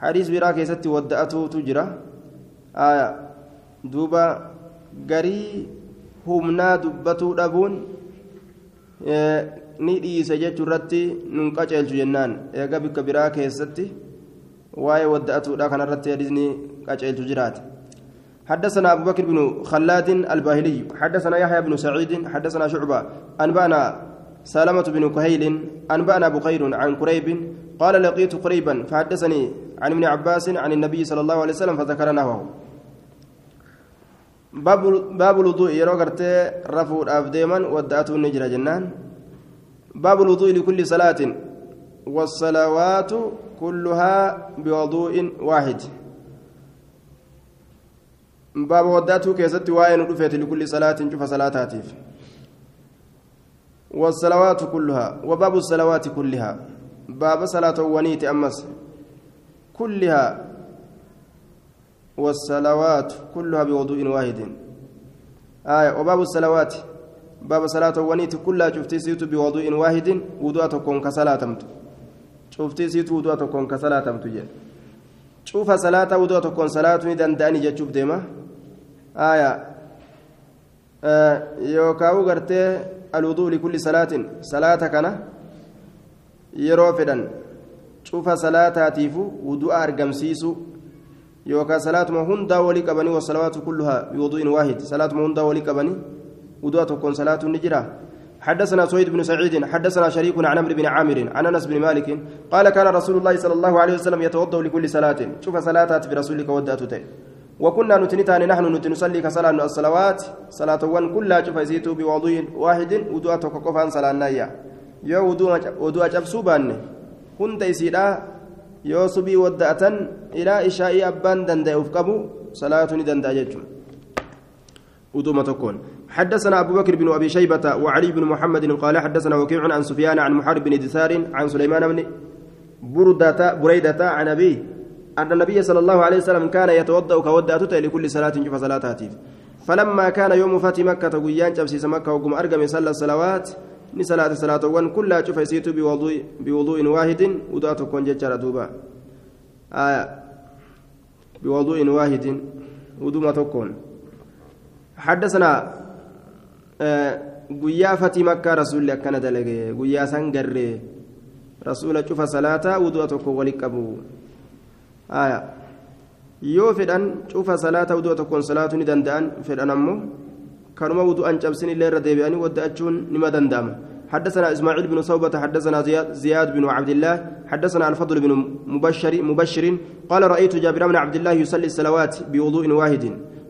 hadiis biraa keessatti wadda'atuutu jira duuba garii humnaa dubbatuu dhabuun ni dhiise jechuu irratti nun qaceelchu jennaan eega bikka biraa keessatti waa'ee wadda'atuudha kanarratti hadiisni qaceelchu jiraate حدثنا أبو بكر بن خلاد الباهلي حدثنا يحيى بن سعيد حدثنا شعبة أنبأنا سلمة بن كهيل أنبأنا بخير عن كريب قال لقيت قريبا فحدثني عن ابن عباس عن النبي صلى الله عليه وسلم فذكر نحوه. باب الوضوء يرو رفو ديما ودأته النجرة جنان. باب الوضوء لكل صلاة والصلوات كلها بوضوء واحد. باب ودأته كيست وين رفيت لكل صلاة شوف صلاتاتيف. والصلوات كلها وباب الصلوات كلها. باب صلاة ونيت أمس. كلها. والصلوات كلها بوضوء واحد. آية. وباب الصلوات. باب صلاة ونيت كلها. شفتي سيتو بوضوء واحد. وضوء تكون كصلاة شفتي سيتو وضوء تكون كصلاة جل شوف صلاة وضوء تكون صلاة. ندنداني جتشوف ديما. آية. آه يوكاو غرتي الوضوء لكل صلاة صلاة كان yeroo fedhan cufa salaataatiifu wudu'a argamsiisu yookaan salaatuma hundaa walii qabanii wasalawaatu kulluhaa biwudu'in waahid salaatuma hundaa walii qabanii wudu'a tokkoon salaatuun ni jira حدثنا سويد بن سعيد حدثنا شريك عن عمرو بن عامر عن انس بن مالك قال كان رسول الله صلى الله عليه وسلم يتوضا لكل صلاه شوف صلاتات برسولك وداتته وكنا نتنتان نحن نصلي كصلاة الصلوات. صلاه كلها شوف يزيد بوضوء واحد وضوء تكفان صلاة نايا. يا cabsuu baanne hunda isiidha yoo subii wadda'atan ilaa ishaa'ii abbaan danda'e uf qabu salaatu ni danda'a jechuudha ودوما تكون حدثنا أبو بكر بن أبي شيبة وعلي بن محمد قال حدثنا وكيع عن سفيان عن محارب بن دثار عن سليمان بن بردة بريدة عن أبيه. أن النبي صلى الله عليه وسلم كان يتوضأ كودأته لكل صلاة شوف صلاة هاتف فلما كان يوم فتح مكة قيان جبسيس مكة وقم أرقم صلى الصلوات ni salaata salaatawwan kullaa cufa isiitu biwuduu'in waahidin udaa tokkoon jechaadha duuba biwuduu'in waahidin uduma tokkoon حدثنا guyyaa fatii makkaa rasuulli akkana dalage guyyaa san garree rasuula cufa salaataa wudu'a tokko wali qabu yoo fedhan cufa salaata wudu'a tokkoon salaatuu ni danda'an fedhan ammoo كانوا ودو أن جبسين اللي رديبياني ودأتشون نما دندام حدثنا إسماعيل بن صوبة حدثنا زياد, زياد بن عبد الله حدثنا الفضل بن مبشر مبشر قال رأيت جابر بن عبد الله يصلي الصلوات بوضوء واحد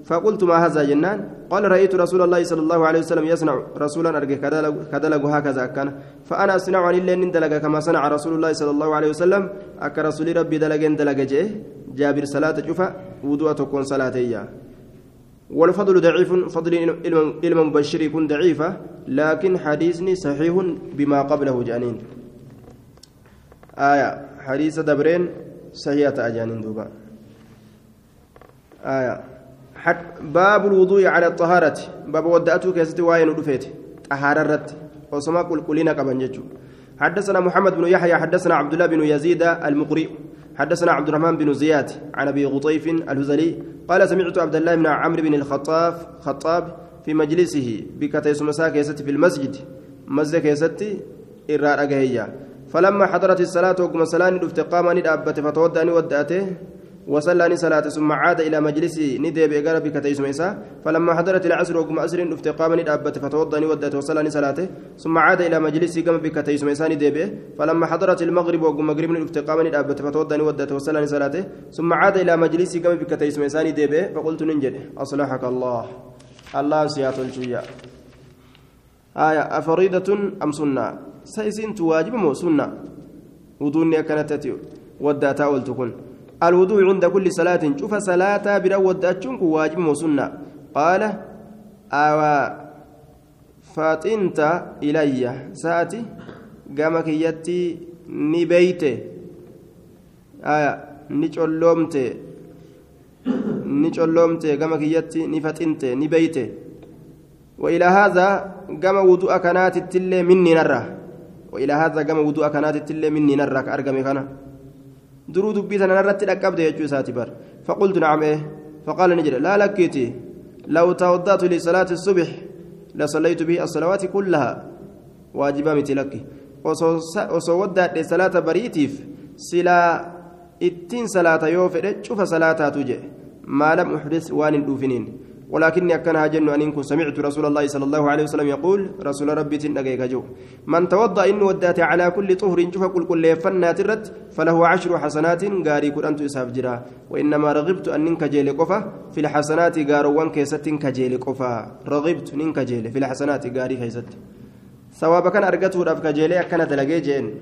فقلت ما هذا جنان قال رأيت رسول الله صلى الله عليه وسلم يصنع رسولا أرجع كدلق هكذا كان. فأنا أصنع عن الله ندلق كما صنع رسول الله صلى الله عليه وسلم. أك رسول ربي دلق دلق جابر صلاة شوفا وضوء تكون صلاة إياه. والفضل ضعيف فضل علم مبشر يكون ضعيفة لكن حديثني صحيح بما قبله جانين. آية حديث دبرين صحيحة أجانين دوبا. آية باب الوضوء على الطهارة. باب ودأته كيستي واين ودفيت طهارة رت. وسما قل قلنا كبن حدثنا محمد بن يحيى حدثنا عبد الله بن يزيد المقرئ حدثنا عبد الرحمن بن زياد عن أبي غطيف الهزلي. قال سمعت عبد الله بن عمرو بن الخطاب خطاب في مجلسه بكتيس مساك في المسجد. مسجد كيستي إرى فلما حضرت الصلاة وقم صلاة افتقام ندابت فتوداني ودأته. وصلى صلاة ثم عاد إلى مجلسه ندب إقرا بكتيس ميسا فلما حضرت العصر وقم أسر افتقام ندابت فتوداني ودأته وصلى صلاته ثم عاد إلى مجلسه قام بكتيس ميسا ندب فلما حضرت المغرب وقم مغرب افتقام ندابت فتوداني ودأته وصلى صلاته ثم عاد إلى مجلسه قام بكتيس ميسا ندب فقلت ننجد أصلحك الله. الله سيات الجوية آية أفريدة أم سنة؟ سيسين تواجب مو سنة. ودوني كانت وداتا ولتكن الوضوء عند كل صلاة. شوف صلاة برا وداتشنك واجب وسنة قال أوا فاتنت إلي. ساتي قامك يتي نبيتي آية نجلومتي نجلومتي قامك يتي نفتنتي نبيتي وإلى هذا قام وضوء كانت التلي مني نرى. وإلى هذا قام وضوء كانت التلي مني نرى. كأرقمي كان. درو دبي تنرت لقبت يجو ساتي بر فقلت نعم إيه. فقال نجري لا لكيتي لو توضأت لصلاة الصبح لصليت به الصلوات كلها. واجبا متلك وصودت لصلاة بريتيف. سلا ittiin salaata yoo fedhe cufa salaataatu jedhe maa lam uxdis waan hin dhuufiniin ولكني أكنها جن أن كن سمعت رسول الله صلى الله عليه وسلم يقول رسول ربي تنقيك جو من توضأ إن ودأت على كل طهر شوف كل كل فنات الرت فله عشر حسنات قاري كن أنت إساف جرا. وإنما رغبت أن ننك جيل قفا في الحسنات قاروان كيست كجيل قفا. رغبت ننك جيل في الحسنات قاري كيست. ثواب كان أرقته رفك جيل أكن دلقي جين.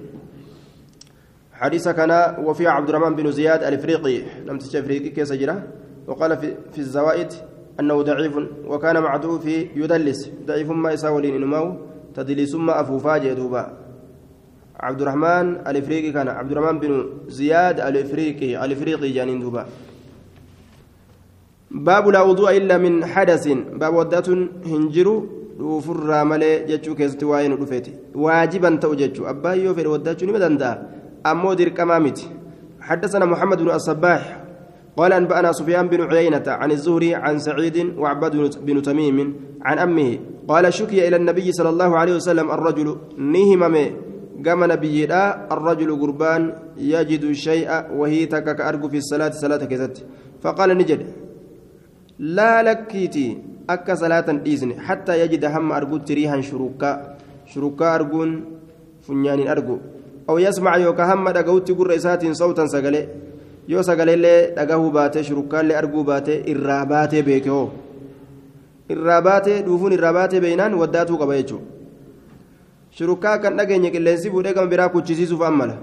حديث كان وفي عبد الرحمن بن زياد الإفريقي لم تشفريقي كيس جرا. وقال في, في الزوائد أنه ضعيف وكان معدوه في يدلس. ضعيف ما يساولين إنماو تدلي ثم أفوفا جدوبا عبد الرحمن الإفريقي كان. عبد الرحمن بن زياد الإفريقي الإفريقي جانين دوبا. باب لا وضوء إلا من حدث. باب ودات keessatti waa'ee nu dhufeeti waajiban ta'u jechuu abbaan yoo fedhe waddaachuu nima danda'a ammoo dirqamaa miti حدثنا محمد بن الصباح. قال أنبأنا سفيان بن عيينة عن الزهري عن سعيد وعباد بن تميم عن أمه قال شكي إلى النبي صلى الله عليه وسلم الرجل نهمم قام نبي الرجل قربان يجد الشيء وهي تكك أرجو في الصلاة صلاة كذت فقال نجد لا لكيتي salaatan dhiisne hattaa yajida hamma argutti riihan shurukaa shurukaa arguun funyaaniin argu aw yasmaca yookaan hamma dhaga'utti gurra isaatiin sawtan sagalee yoo sagaleellee dhagahuu baatee shurukaallee arguu baatee irraa baatee beeke hoo? Irraa baatee dhuufuun irraa baatee beeynaan waddaatuu qaba jechuudha. Shurukaa kan dhageenye qilleensi fuudhee gama biraa kuchisiisuuf ammala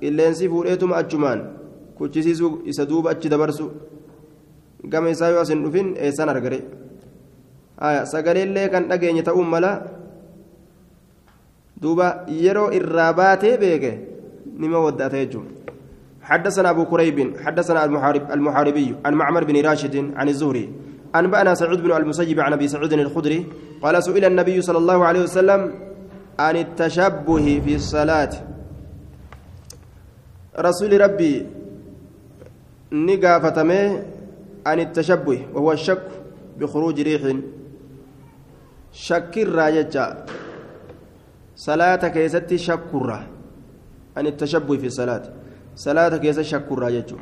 qilleensi fuudheetuma achumaan kuchisiisuu isa duuba achi dabarsu. gama isaa yoo asin dhufin eessan argare? Sagaleellee kan dhageenye ta'uun mala? Duuba yeroo irraa baatee beeke nima waddaata jechuun حدثنا أبو كريب حدثنا المحارب المحاربي عن معمر بن راشد عن الزهري أنبأنا سعود بن المسيب عن أبي سعود الخدري قال سئل النبي صلى الله عليه وسلم عن التشبه في الصلاة. رسول ربي نقافتمه عن التشبه وهو الشك بخروج ريح. شك الراججة صلاة كيست شكرة عن التشبه في الصلاة. صلاة كيست شك الراججة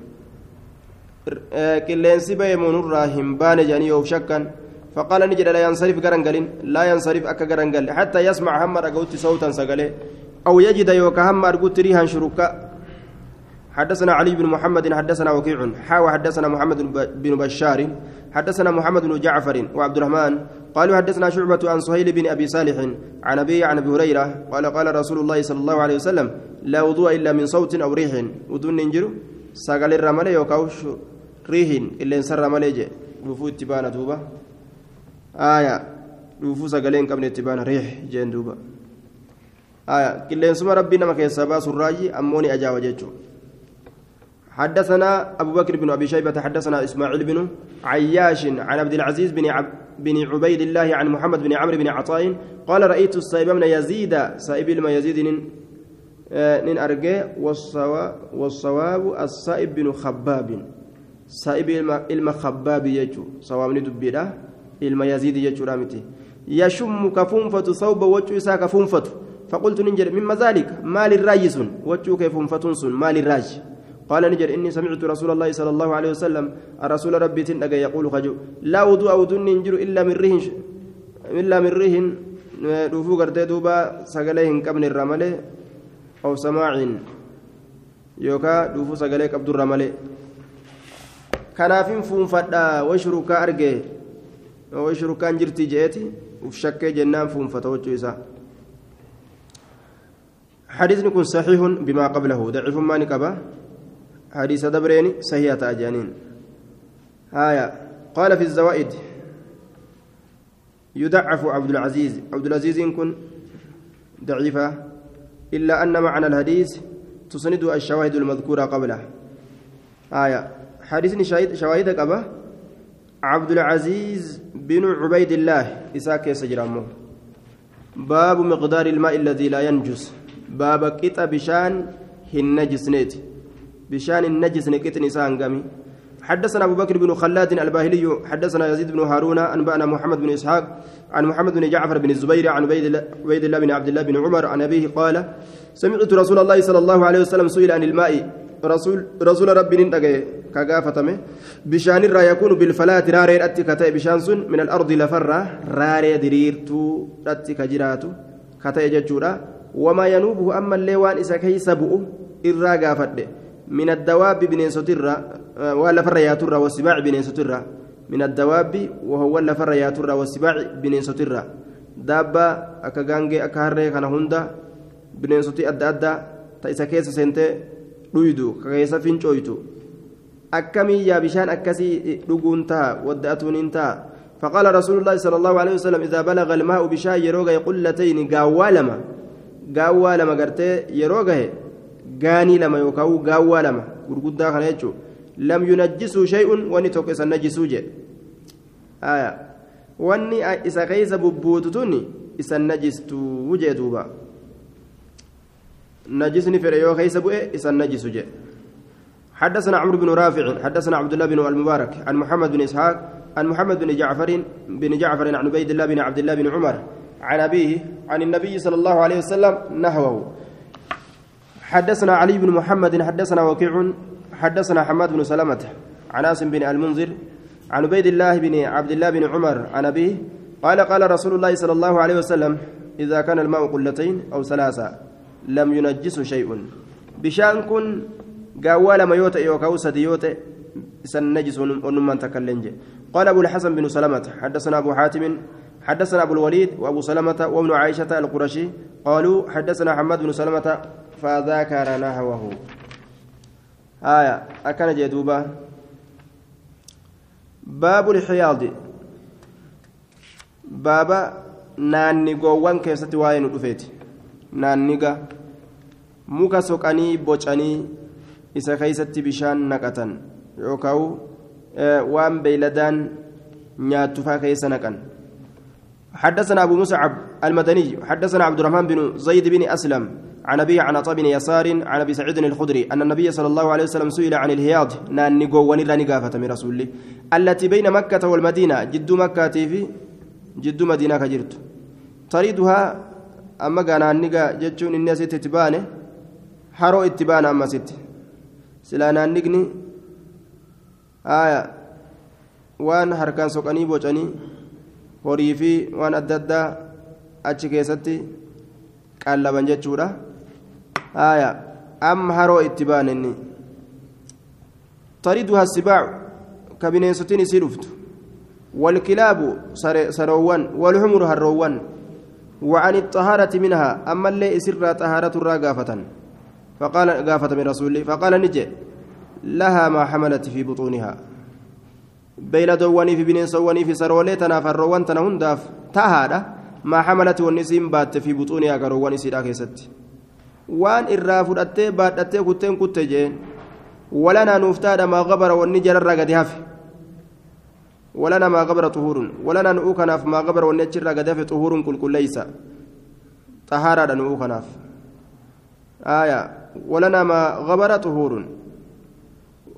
قلنسي بيمون الراهم بان جاني يوف شكا فقال نجد لا ينصرف قرنقل لا ينصرف أكا قرنقل حتى يسمع هم رقوت صوتا سقلي أو يجد يوكا هم رقوت ريها شركا حدثنا علي بن محمد حدثنا وكيع حاوى حدثنا محمد بن بشار حدثنا محمد بن جعفر وعبد الرحمن قالوا حدثنا شعبة عن سهيل بن أبي صالح عن أبي عن أبي هريرة قال قال رسول الله صلى الله عليه وسلم لا وضوء إلا من صوت أو ريح. ودون ننجر ساقل الرمل يوكاوش ريح إلا إنسان رمل يجي رفو اتبانا دوبا آية. رفو ساقلين قبل اتبانا ريح جين دوبا آية. كلين سما ربنا ما كيسابا سراجي أموني أجاوة جيتشو حدثنا أبو بكر بن أبي شيبة حدثنا إسماعيل بن عياش عن عبد العزيز بن عب بن عبيد الله عن محمد بن عمرو بن عطاء قال رأيت السائب بن يزيد سائب لما يزيد نن نن أرجع والصواب والصواب السائب بن خباب سائب إلما خباب يجو صواب ندبيرا إلما يزيد يجو رامتي يشم كفنفة ثوب وجه إسا كفنفة فقلت ننجر مما ذلك؟ مال الراجس وجه كفنفة مال الراجس قال نجر إني سمعت رسول الله صلى الله عليه وسلم الرسول ربي تنقى يقول خجو لا وضوء أو دون ننجر إلا من رهن إلا من hin qabne irraa malee aw samaacin yookaa dhufuu sagalee qabdu irraa malee kanaafin fuunfadha way shurukaa arge way shurukaan jirti je'eeti uf shakkee jennaan fuunfata wachuu isaa حديث كن صحيح بما قبله ضعيف ما نكبه حديث دبرين صحيحة أجانين آية قال في الزوائد يضعف عبد العزيز عبد العزيز إن كن ضعيفة إلا أن معنى الحديث تسند الشواهد المذكورة قبله. آية حديث شاهد شواهد قبه عبد العزيز بن عبيد الله إساك سجرامه باب مقدار الماء الذي لا ينجس. باب قطع بشان هنجس نيتي بشان النجس نكت نسان قامي. حدثنا أبو بكر بن خلاد الباهلي حدثنا يزيد بن هارون أنبأنا محمد بن إسحاق عن محمد بن جعفر بن الزبير عن عبيد الله بن عبد الله بن عمر عن أبيه قال سمعت رسول الله صلى الله عليه وسلم سئل عن الماء. رسول رسول ربي ننتقى كغافتمه بشان الرا يكون بالفلاة راري أتي كتاي بشان سن من الأرض لفرة راري دريرتو أتي كجراتو كتاي ججورا وما ينوبه أما الليوان إسا كيس بؤ إرا غافته. من الدواب بنينسوترا ولا فرياترا والسباع بنينسوترا من الدواب وهو ولا فرياترا والسباع بنينسوترا دابا أكا غانجي أكا هري كان هندا بنينسوتي أدى أدى تايسا كيسا سنتي dhuydu kakeessa fincooytu akkamii yaa bishaan akkasii dhuguun ta'a wadda'atuun hin ta'a فقال رسول الله صلى الله عليه وسلم إذا بلغ الماء بشاي يروغا قلتين قاوا لما قاوا لما قرتي يروغا غاني لما يوكاو قاوا لما قرقودا خنيتشو لم ينجسوا شيء وني توكس النجسو جي آية وني إسا كيس ببوتتوني إسا نجستو وجه دوبا نجسني في ريو كيس بؤي إسا نجسو جي حدثنا عمرو بن رافع حدثنا عبد الله بن المبارك عن محمد بن إسحاق عن محمد بن جعفر بن جعفر عن عبيد الله بن عبد الله بن عمر عن أبيه عن النبي صلى الله عليه وسلم نحوه حدثنا علي بن محمد حدثنا وكيع حدثنا حماد بن سلمة عن عاصم بن المنذر عن عبيد الله بن عبد الله بن عمر عن أبيه قال قال رسول الله صلى الله عليه وسلم إذا كان الماء قلتين أو ثلاثة لم ينجس شيء. بشان كن يوتا يوكاو سدي يوتا سن نجس ونمان تكلنج. قال أبو الحسن بن سلمة حدثنا أبو حاتم حدثنا أبو الوليد وأبو سلمة وابن عائشة القرشي قالوا حدثنا حماد بن سلمة فذكر نحوه آية أكن جدوبا باب الحياض بابا naanni goowwan keessatti waa'ee nu dhufeeti naanniga muka soqanii bocanii isa keeysatti bishaan naqatan yookaan waan beeyladaan nyaatufaa keessa naqan حدثنا أبو مصعب المدني حدثنا عبد الرحمن بن زيد بن أسلم عن أبي عن بن يسار عن أبي سعيد الخدري أن النبي صلى الله عليه وسلم سئل عن الهياض نان نقو ونرى نقافة من رسول الله التي بين مكة والمدينة جد مكة في جد مدينة كجرت. تريدها أما كان نقا جتشون الناس تتبانه haroo itti baana ammasitti silaa naanniqni aya waan harkaan soqanii bocanii horii fi waan adda addaa achi keessatti qallaban jechuudha aya amma haroo itti baana inni tariduha sibaacu ka bineensotiin isii dhuftu والكلاب سروان والحمر هروان وعن الطهارة منها أما اللي إسر طهارة الراقافة فقال قافة من رسول الله فقال نجي لها ما حملت في بطونها بين دواني في بنين سواني في سرولي تنافر روان تنهنداف تهادا ما حملت والنسيم بات في بطونها كروان سيدا كيست وان إرا فدأتي بادأتي كتين كتجين ولنا نفتاد ما غبر والنجر الرقد هفي ولنا ما غبر طهور ولنا نؤكناف ما غبر والنجر الرقد هفي طهور كل كل ليس طهارة نؤكناف آية ولنا ما غبر طهور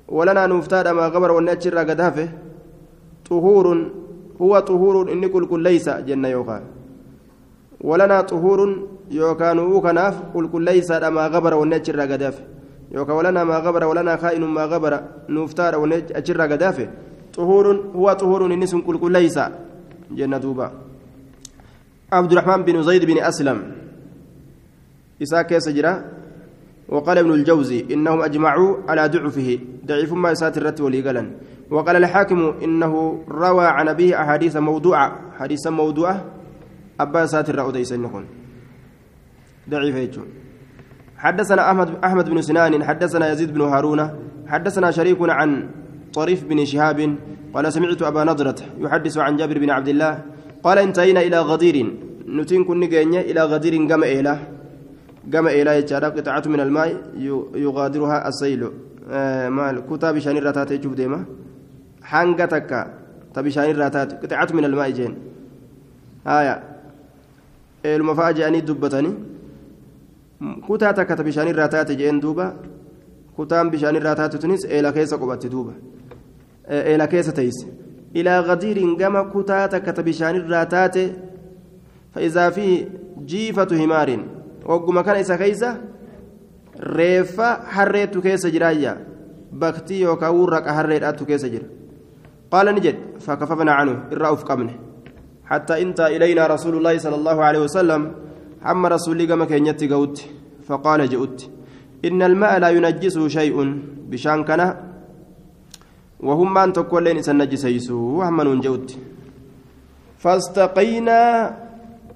ولنا نفتاد ما غبر والنجر قد هفه طهور هو طهور إني كل كل ليس جنة يوكا. ولنا طهور يوكا نوكناف كل كل ليس ما غبر والنجر قد هفه يوكا ولنا ما غبر ولنا خائن ما غبر نفتاد والنجر قد هفه طهور هو طهور إني كل كل ليس جنة دوبا. عبد الرحمن بن زيد بن أسلم. إساء كيس جرا. وقال ابن الجوزي إنهم أجمعوا على ضعفه. ضعيف ما يسات الرت وليقلا وقال الحاكم إنه روى عن أبيه أحاديث موضوعة. حديثا موضوعة. أبا يسات الرأودي سنكون ضعيف يجون حدثنا أحمد أحمد بن سنان حدثنا يزيد بن هارون حدثنا شريك عن طريف بن شهاب قال سمعت أبا نضرة يحدث عن جابر بن عبد الله قال انتهينا إلى غدير. نتين كن إلى غدير قم إله قام إلى يجارة قطعة من الماء يغادرها السيل. آه مال كتاب شان الراتات يجوب ديما. حنقة تكا تبشان الراتات قطعة من الماء جين آية المفاجأة أني دبتني كتا تكا تبشان الراتات جين دوبا كتام بشان الراتات تنس إلى كيس قبت دوبا إلى كيس تيس إلى غدير قام كتا تكا تبشان الراتات فإذا في جيفة همار wagguma kana isa keeysa reeffa harreetu keessa jiraayya baktii yookaan raqa harreedhaatu keessa jira. Jedhe fakafafna canu irraa uf qabne حتى انتهى إلينا رسول الله صلى الله عليه وسلم حم رسولي كما كان يتقوت فقال جئت إن الماء لا ينجسه شيء بشان كان وهم ما أن تقول لين سنجس يسوع وهم جئت فاستقينا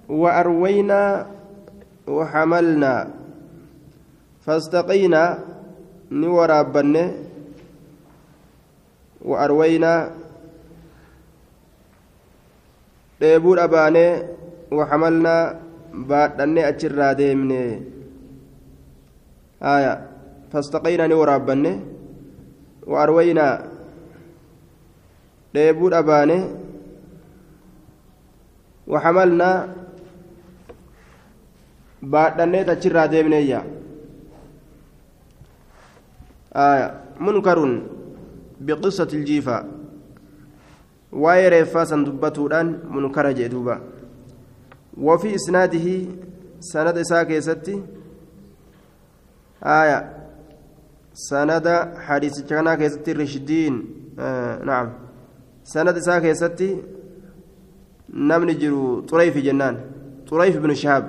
وأروينا وحملنا. فاستقينا نورابن وأروينا dheebuu dhabaanee waxamalnaa baadhannee achirraa deemne. Aya fastaqaynaa ni waraabbanne waarwaynaa dheebuu dhabaane waxamalnaa baadhannee achirraa deemneeyya. Munkarun biqissati iljiifaa waa'ee reeffaa san dubbatuudhaan munkara jee duuba. إساء كيستي آية سند حديث كان كيستي رشدين آه نعم سند إساء كيستي نمني جرو طريف جنان طريف بن شهاب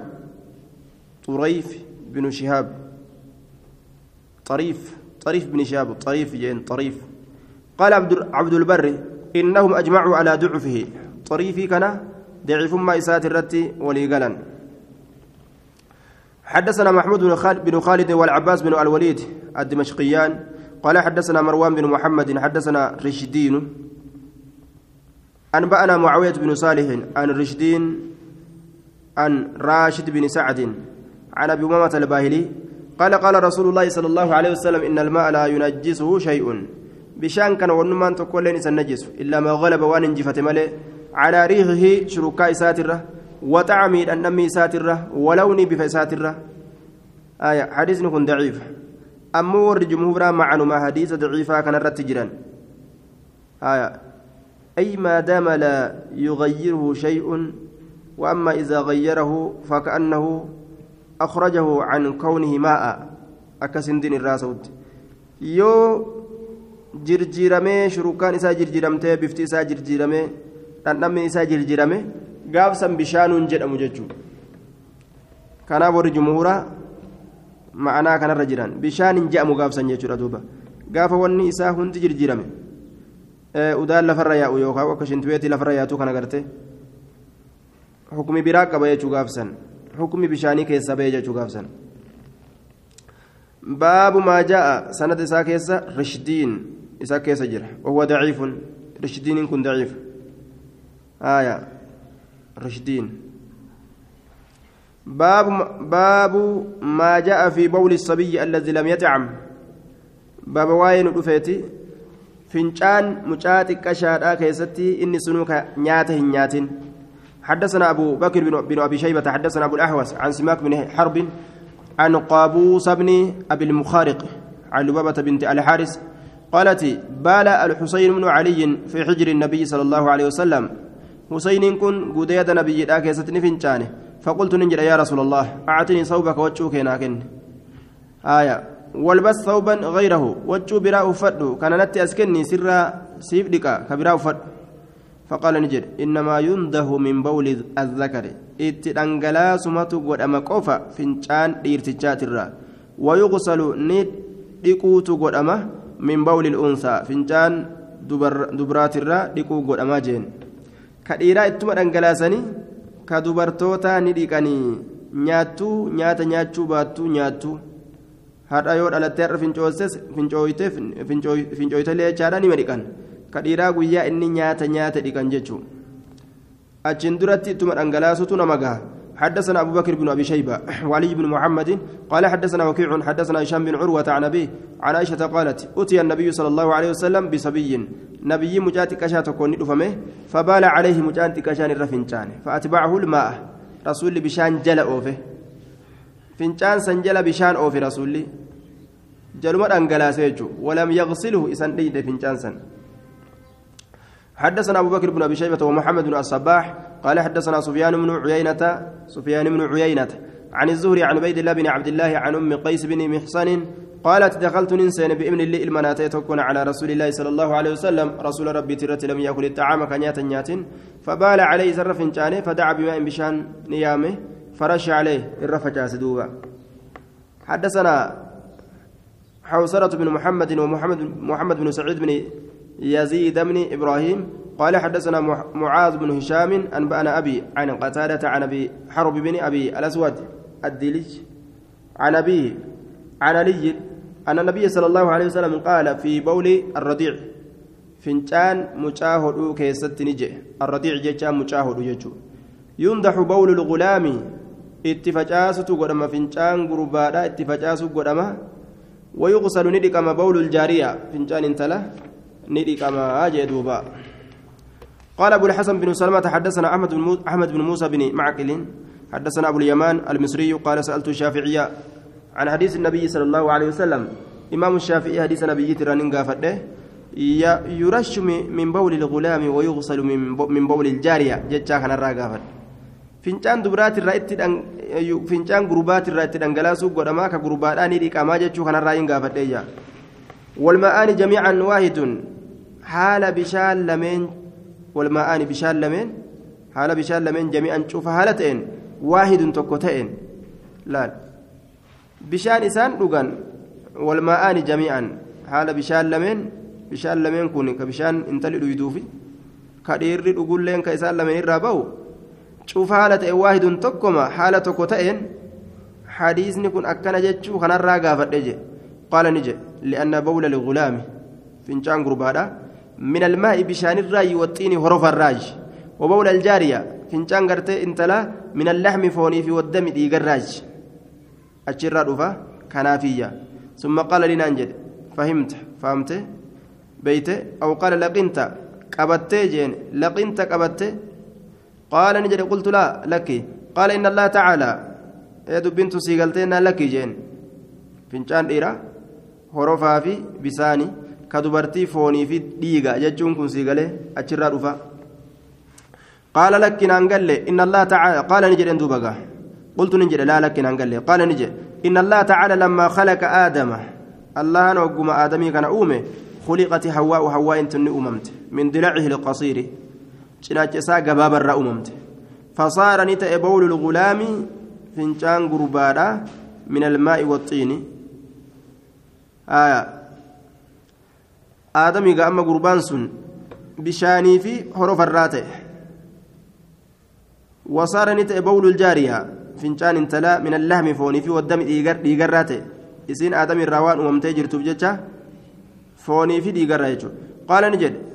طريف بن شهاب طريف طريف بن شهاب طريف جين طريف قال ابن عبد البر إنهم أجمعوا على ضعفه. طريفي كان ضعيف ما إسات الرتي وليقلا حدثنا محمود بن خالد, بن خالد والعباس بن الوليد الدمشقيان. قال حدثنا مروان بن محمد حدثنا رشدين. أنبأنا معاوية بن صالح عن رشدين عن راشد بن سعد عن أبي أمامة الباهلي. قال قال رسول الله صلى الله عليه وسلم إن الماء لا ينجسه شيء. بشان كان ونمان تقول لين نجس إلا ما غلب وان انجفت ملئ على ريحه شركاء ساتره وطعمه النمي ساتره ولوني بفساتره آية حديث نكون ضعيف أما ور جمهورا معلومة حديث ضعيفة كان رتجرا آية أي ما دام لا يغيره شيء وأما إذا غيره فكأنه أخرجه عن كونه ماء أكسندين الراسود يو jirjiiramee shurukaan isaa jirjiiramtee bifti isaa jirjiiramee dhandhamni isaa jirjiirame gaafsan bishaanuun jedhamu jechuudha. Kanaaf warri jumuuraa ma'anaa kanarra jiran bishaanin je'amu gaafsan jechuudha duuba. Gaafa wanni isaa hundi jirjiirame e, udaan lafarra yaa'u yookaan akka shintuweetii lafarra yaatu kan agarte hukumi biraa qaba jechuu gaafsan hukumi bishaanii keessaa ba'e jechuu gaafsan. Baabu maa jaa'a sanada isaa keessa rishdiin isaa keessa jira wahuwa daciifun rishdiiniin kun daciifa آية. رشدين. باب باب ما جاء في بول الصبي الذي لم يطعم. باب واين رفيتي فنجان مجاتي كشادا كيستي. إني سنوك نياته نياتين. حدثنا أبو بكر بن أبي شيبة. حدثنا أبو الأحوص عن سماك بن حرب. عن قابوس بن أبي المخارق عن لبابة بنت الحارس قالت بال الحسين بن علي في حجر النبي صلى الله عليه وسلم. حسين كن قديد نبي ذاك يستني فنشانه فقلت ننجر يا رسول الله أعطني ثوبك وجهك ناكن آية والبس ثوبا غيره وجه براء فد كان نتي أسكني سرا سيف دكا كبراء فد فقال نجد إنما ينده من بول الذكر اتدنجلا سمت قد أما قوفا فنشان ديرتجات الرا ويغسل نت ديكوت قد أما من بول الأنثى فنشان دبر دبرات الرا ديكو قد أما جين ittuma dhangalaasanii ka dubartoota ni dhiqanii nyaattuu nyaata nyaachuu baattuu nyaattuu hadha yoo dhalattee har'a fincooytes fincooytelee jechaadha nima dhiqan ka dhiiraa guyyaa inni nyaata nyaate dhiqan jechuun. Achiin duratti ittuma dhangalaasutu nama gaha حدثنا أبو بكر بن أبي شيبة وعلي بن محمد قال حدثنا وكيع حدثنا هشام بن عروة عن أبيه عن عائشة قالت أتي النبي صلى الله عليه وسلم بصبي نبي مجاتي كشا تكون فمه فبال عليه مجاتي كشان الرفنجان فأتبعه الماء رسول بشان جل أوفه فنجان سنجل بشان أوفي رسولي جلما أنجلاسيجو ولم يغسله إسان فنجان سن حدثنا أبو بكر بن أبي شيبة ومحمد بن الصباح قال حدثنا سفيان بن عيينة سفيان بن عيينة عن الزهري عن عبيد الله بن عبد الله عن أم قيس بن محصن قالت دخلت ننسين بإمن اللي المناتي تكون على رسول الله صلى الله عليه وسلم رسول ربي ترت لم يأكل الطعام كنيات نيات فبال عليه زرف جانه فدعا بماء بشان نيامه فرش عليه الرفجا سدوبا حدثنا حوصرة بن محمد ومحمد محمد بن سعيد بن يزيد بن إبراهيم قال حدثنا معاذ بن هشام أنبأنا أبي عن قتادة عن أبي حرب بن أبي الأسود الدلج عن أبيه عن علي أن النبي صلى الله عليه وسلم قال في بول الرضيع fincaan mucaa hodhuu keessatti ni jedhe arradiic jechaan mucaa hodhu jechuudha yundaxu bawlu lgulaami itti facaasutu godhama fincaan gurbaadha itti facaasu godhama wayuqsalu jee duuba قال أبو الحسن بن سلمة حدثنا أحمد بن أحمد بن موسى بن معقل حدثنا أبو اليمان المصري قال سألت الشافعية عن حديث النبي صلى الله عليه وسلم إمام الشافعي حديث النبي ترانين قافته يرش من بول الغلام ويغسل من بول الجارية جتشا كان الراقافة fincaan dubraatirraa itti fincaan gurbaatirraa itti dhangalaasuu godhamaa ka gurbaadhaa ni dhiqamaa jechuu kanarraa hin gaafadhee jaa walma'aani jamiican waahidun haala bishaan lameen walma'aani bishaan lameen haala bishaan lameen jamii'an cufa haala ta'een waahidun tokko ta'een laal bishaan isaan dhugan walma'aani jamii'an haala bishaan lameen bishaan lameen kun ka bishaan intali dhuyduufi ka dhiirri dhugulleen ka isaan lameen irraa ba'u cufa haala ta'e waahidun tokkoma haala tokko ta'een hadiisni kun akkana jechuu kanarraa gaafadhe je qaala ni je li'anna bawla ligulaami fincaan gurbaadha min almaa'i bishaanirraayi waxxiini horofarraaji وبول الجارية فنجان قرتي انتلا من اللحم فوني في والدم ديقراج أجرى رفا كنافية. ثم قال لنا انجد فهمت فهمت. بيت أو قال لقنت قبت جين لقنت قبت قال نجد قلت لا لك. قال إن الله تعالى يا بنت سيقلتنا لك جين. فنجان إيرا هرفا في بساني. كدبرتي فوني في ديغا ججون كن سيقله أجرى رفا قال لك نانقل إن الله تعالى قال نجد اندوبقا قلت نجد لا لك نانقل قال نجد إن الله تعالى لما خلق آدم الله نوقم آدمي كان أومه خلقت حواء حواء تني أممت من ضلعه القصير gabaaba irraa uumamte. Fasaara ni ta'e bawlu lgulaami fincaan gurbaadha min almaa'i waxiini aadamiga amma gurbaan sun bishaanii fi horofarraa ta'e wasaara ni ta'e bawlu ljaariyaa fincaan intalaa min allahmi foonii fi waddami dhiigarraa ta'e isiin aadami irraa waan uumamtee jirtuuf jecha foonii fi dhiigarraa jechuudha qaala ni jedhe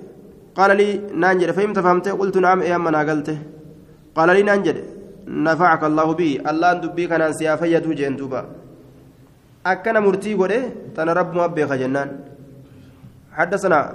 قال لي نانجد فهمت فهمت قلت نعم إيه أما ناقلته قال لي نانجد نفعك الله بي الله دبي كان سيافية جين دوبا أكن مرتي قده تنا رب مبيخ جنان حدثنا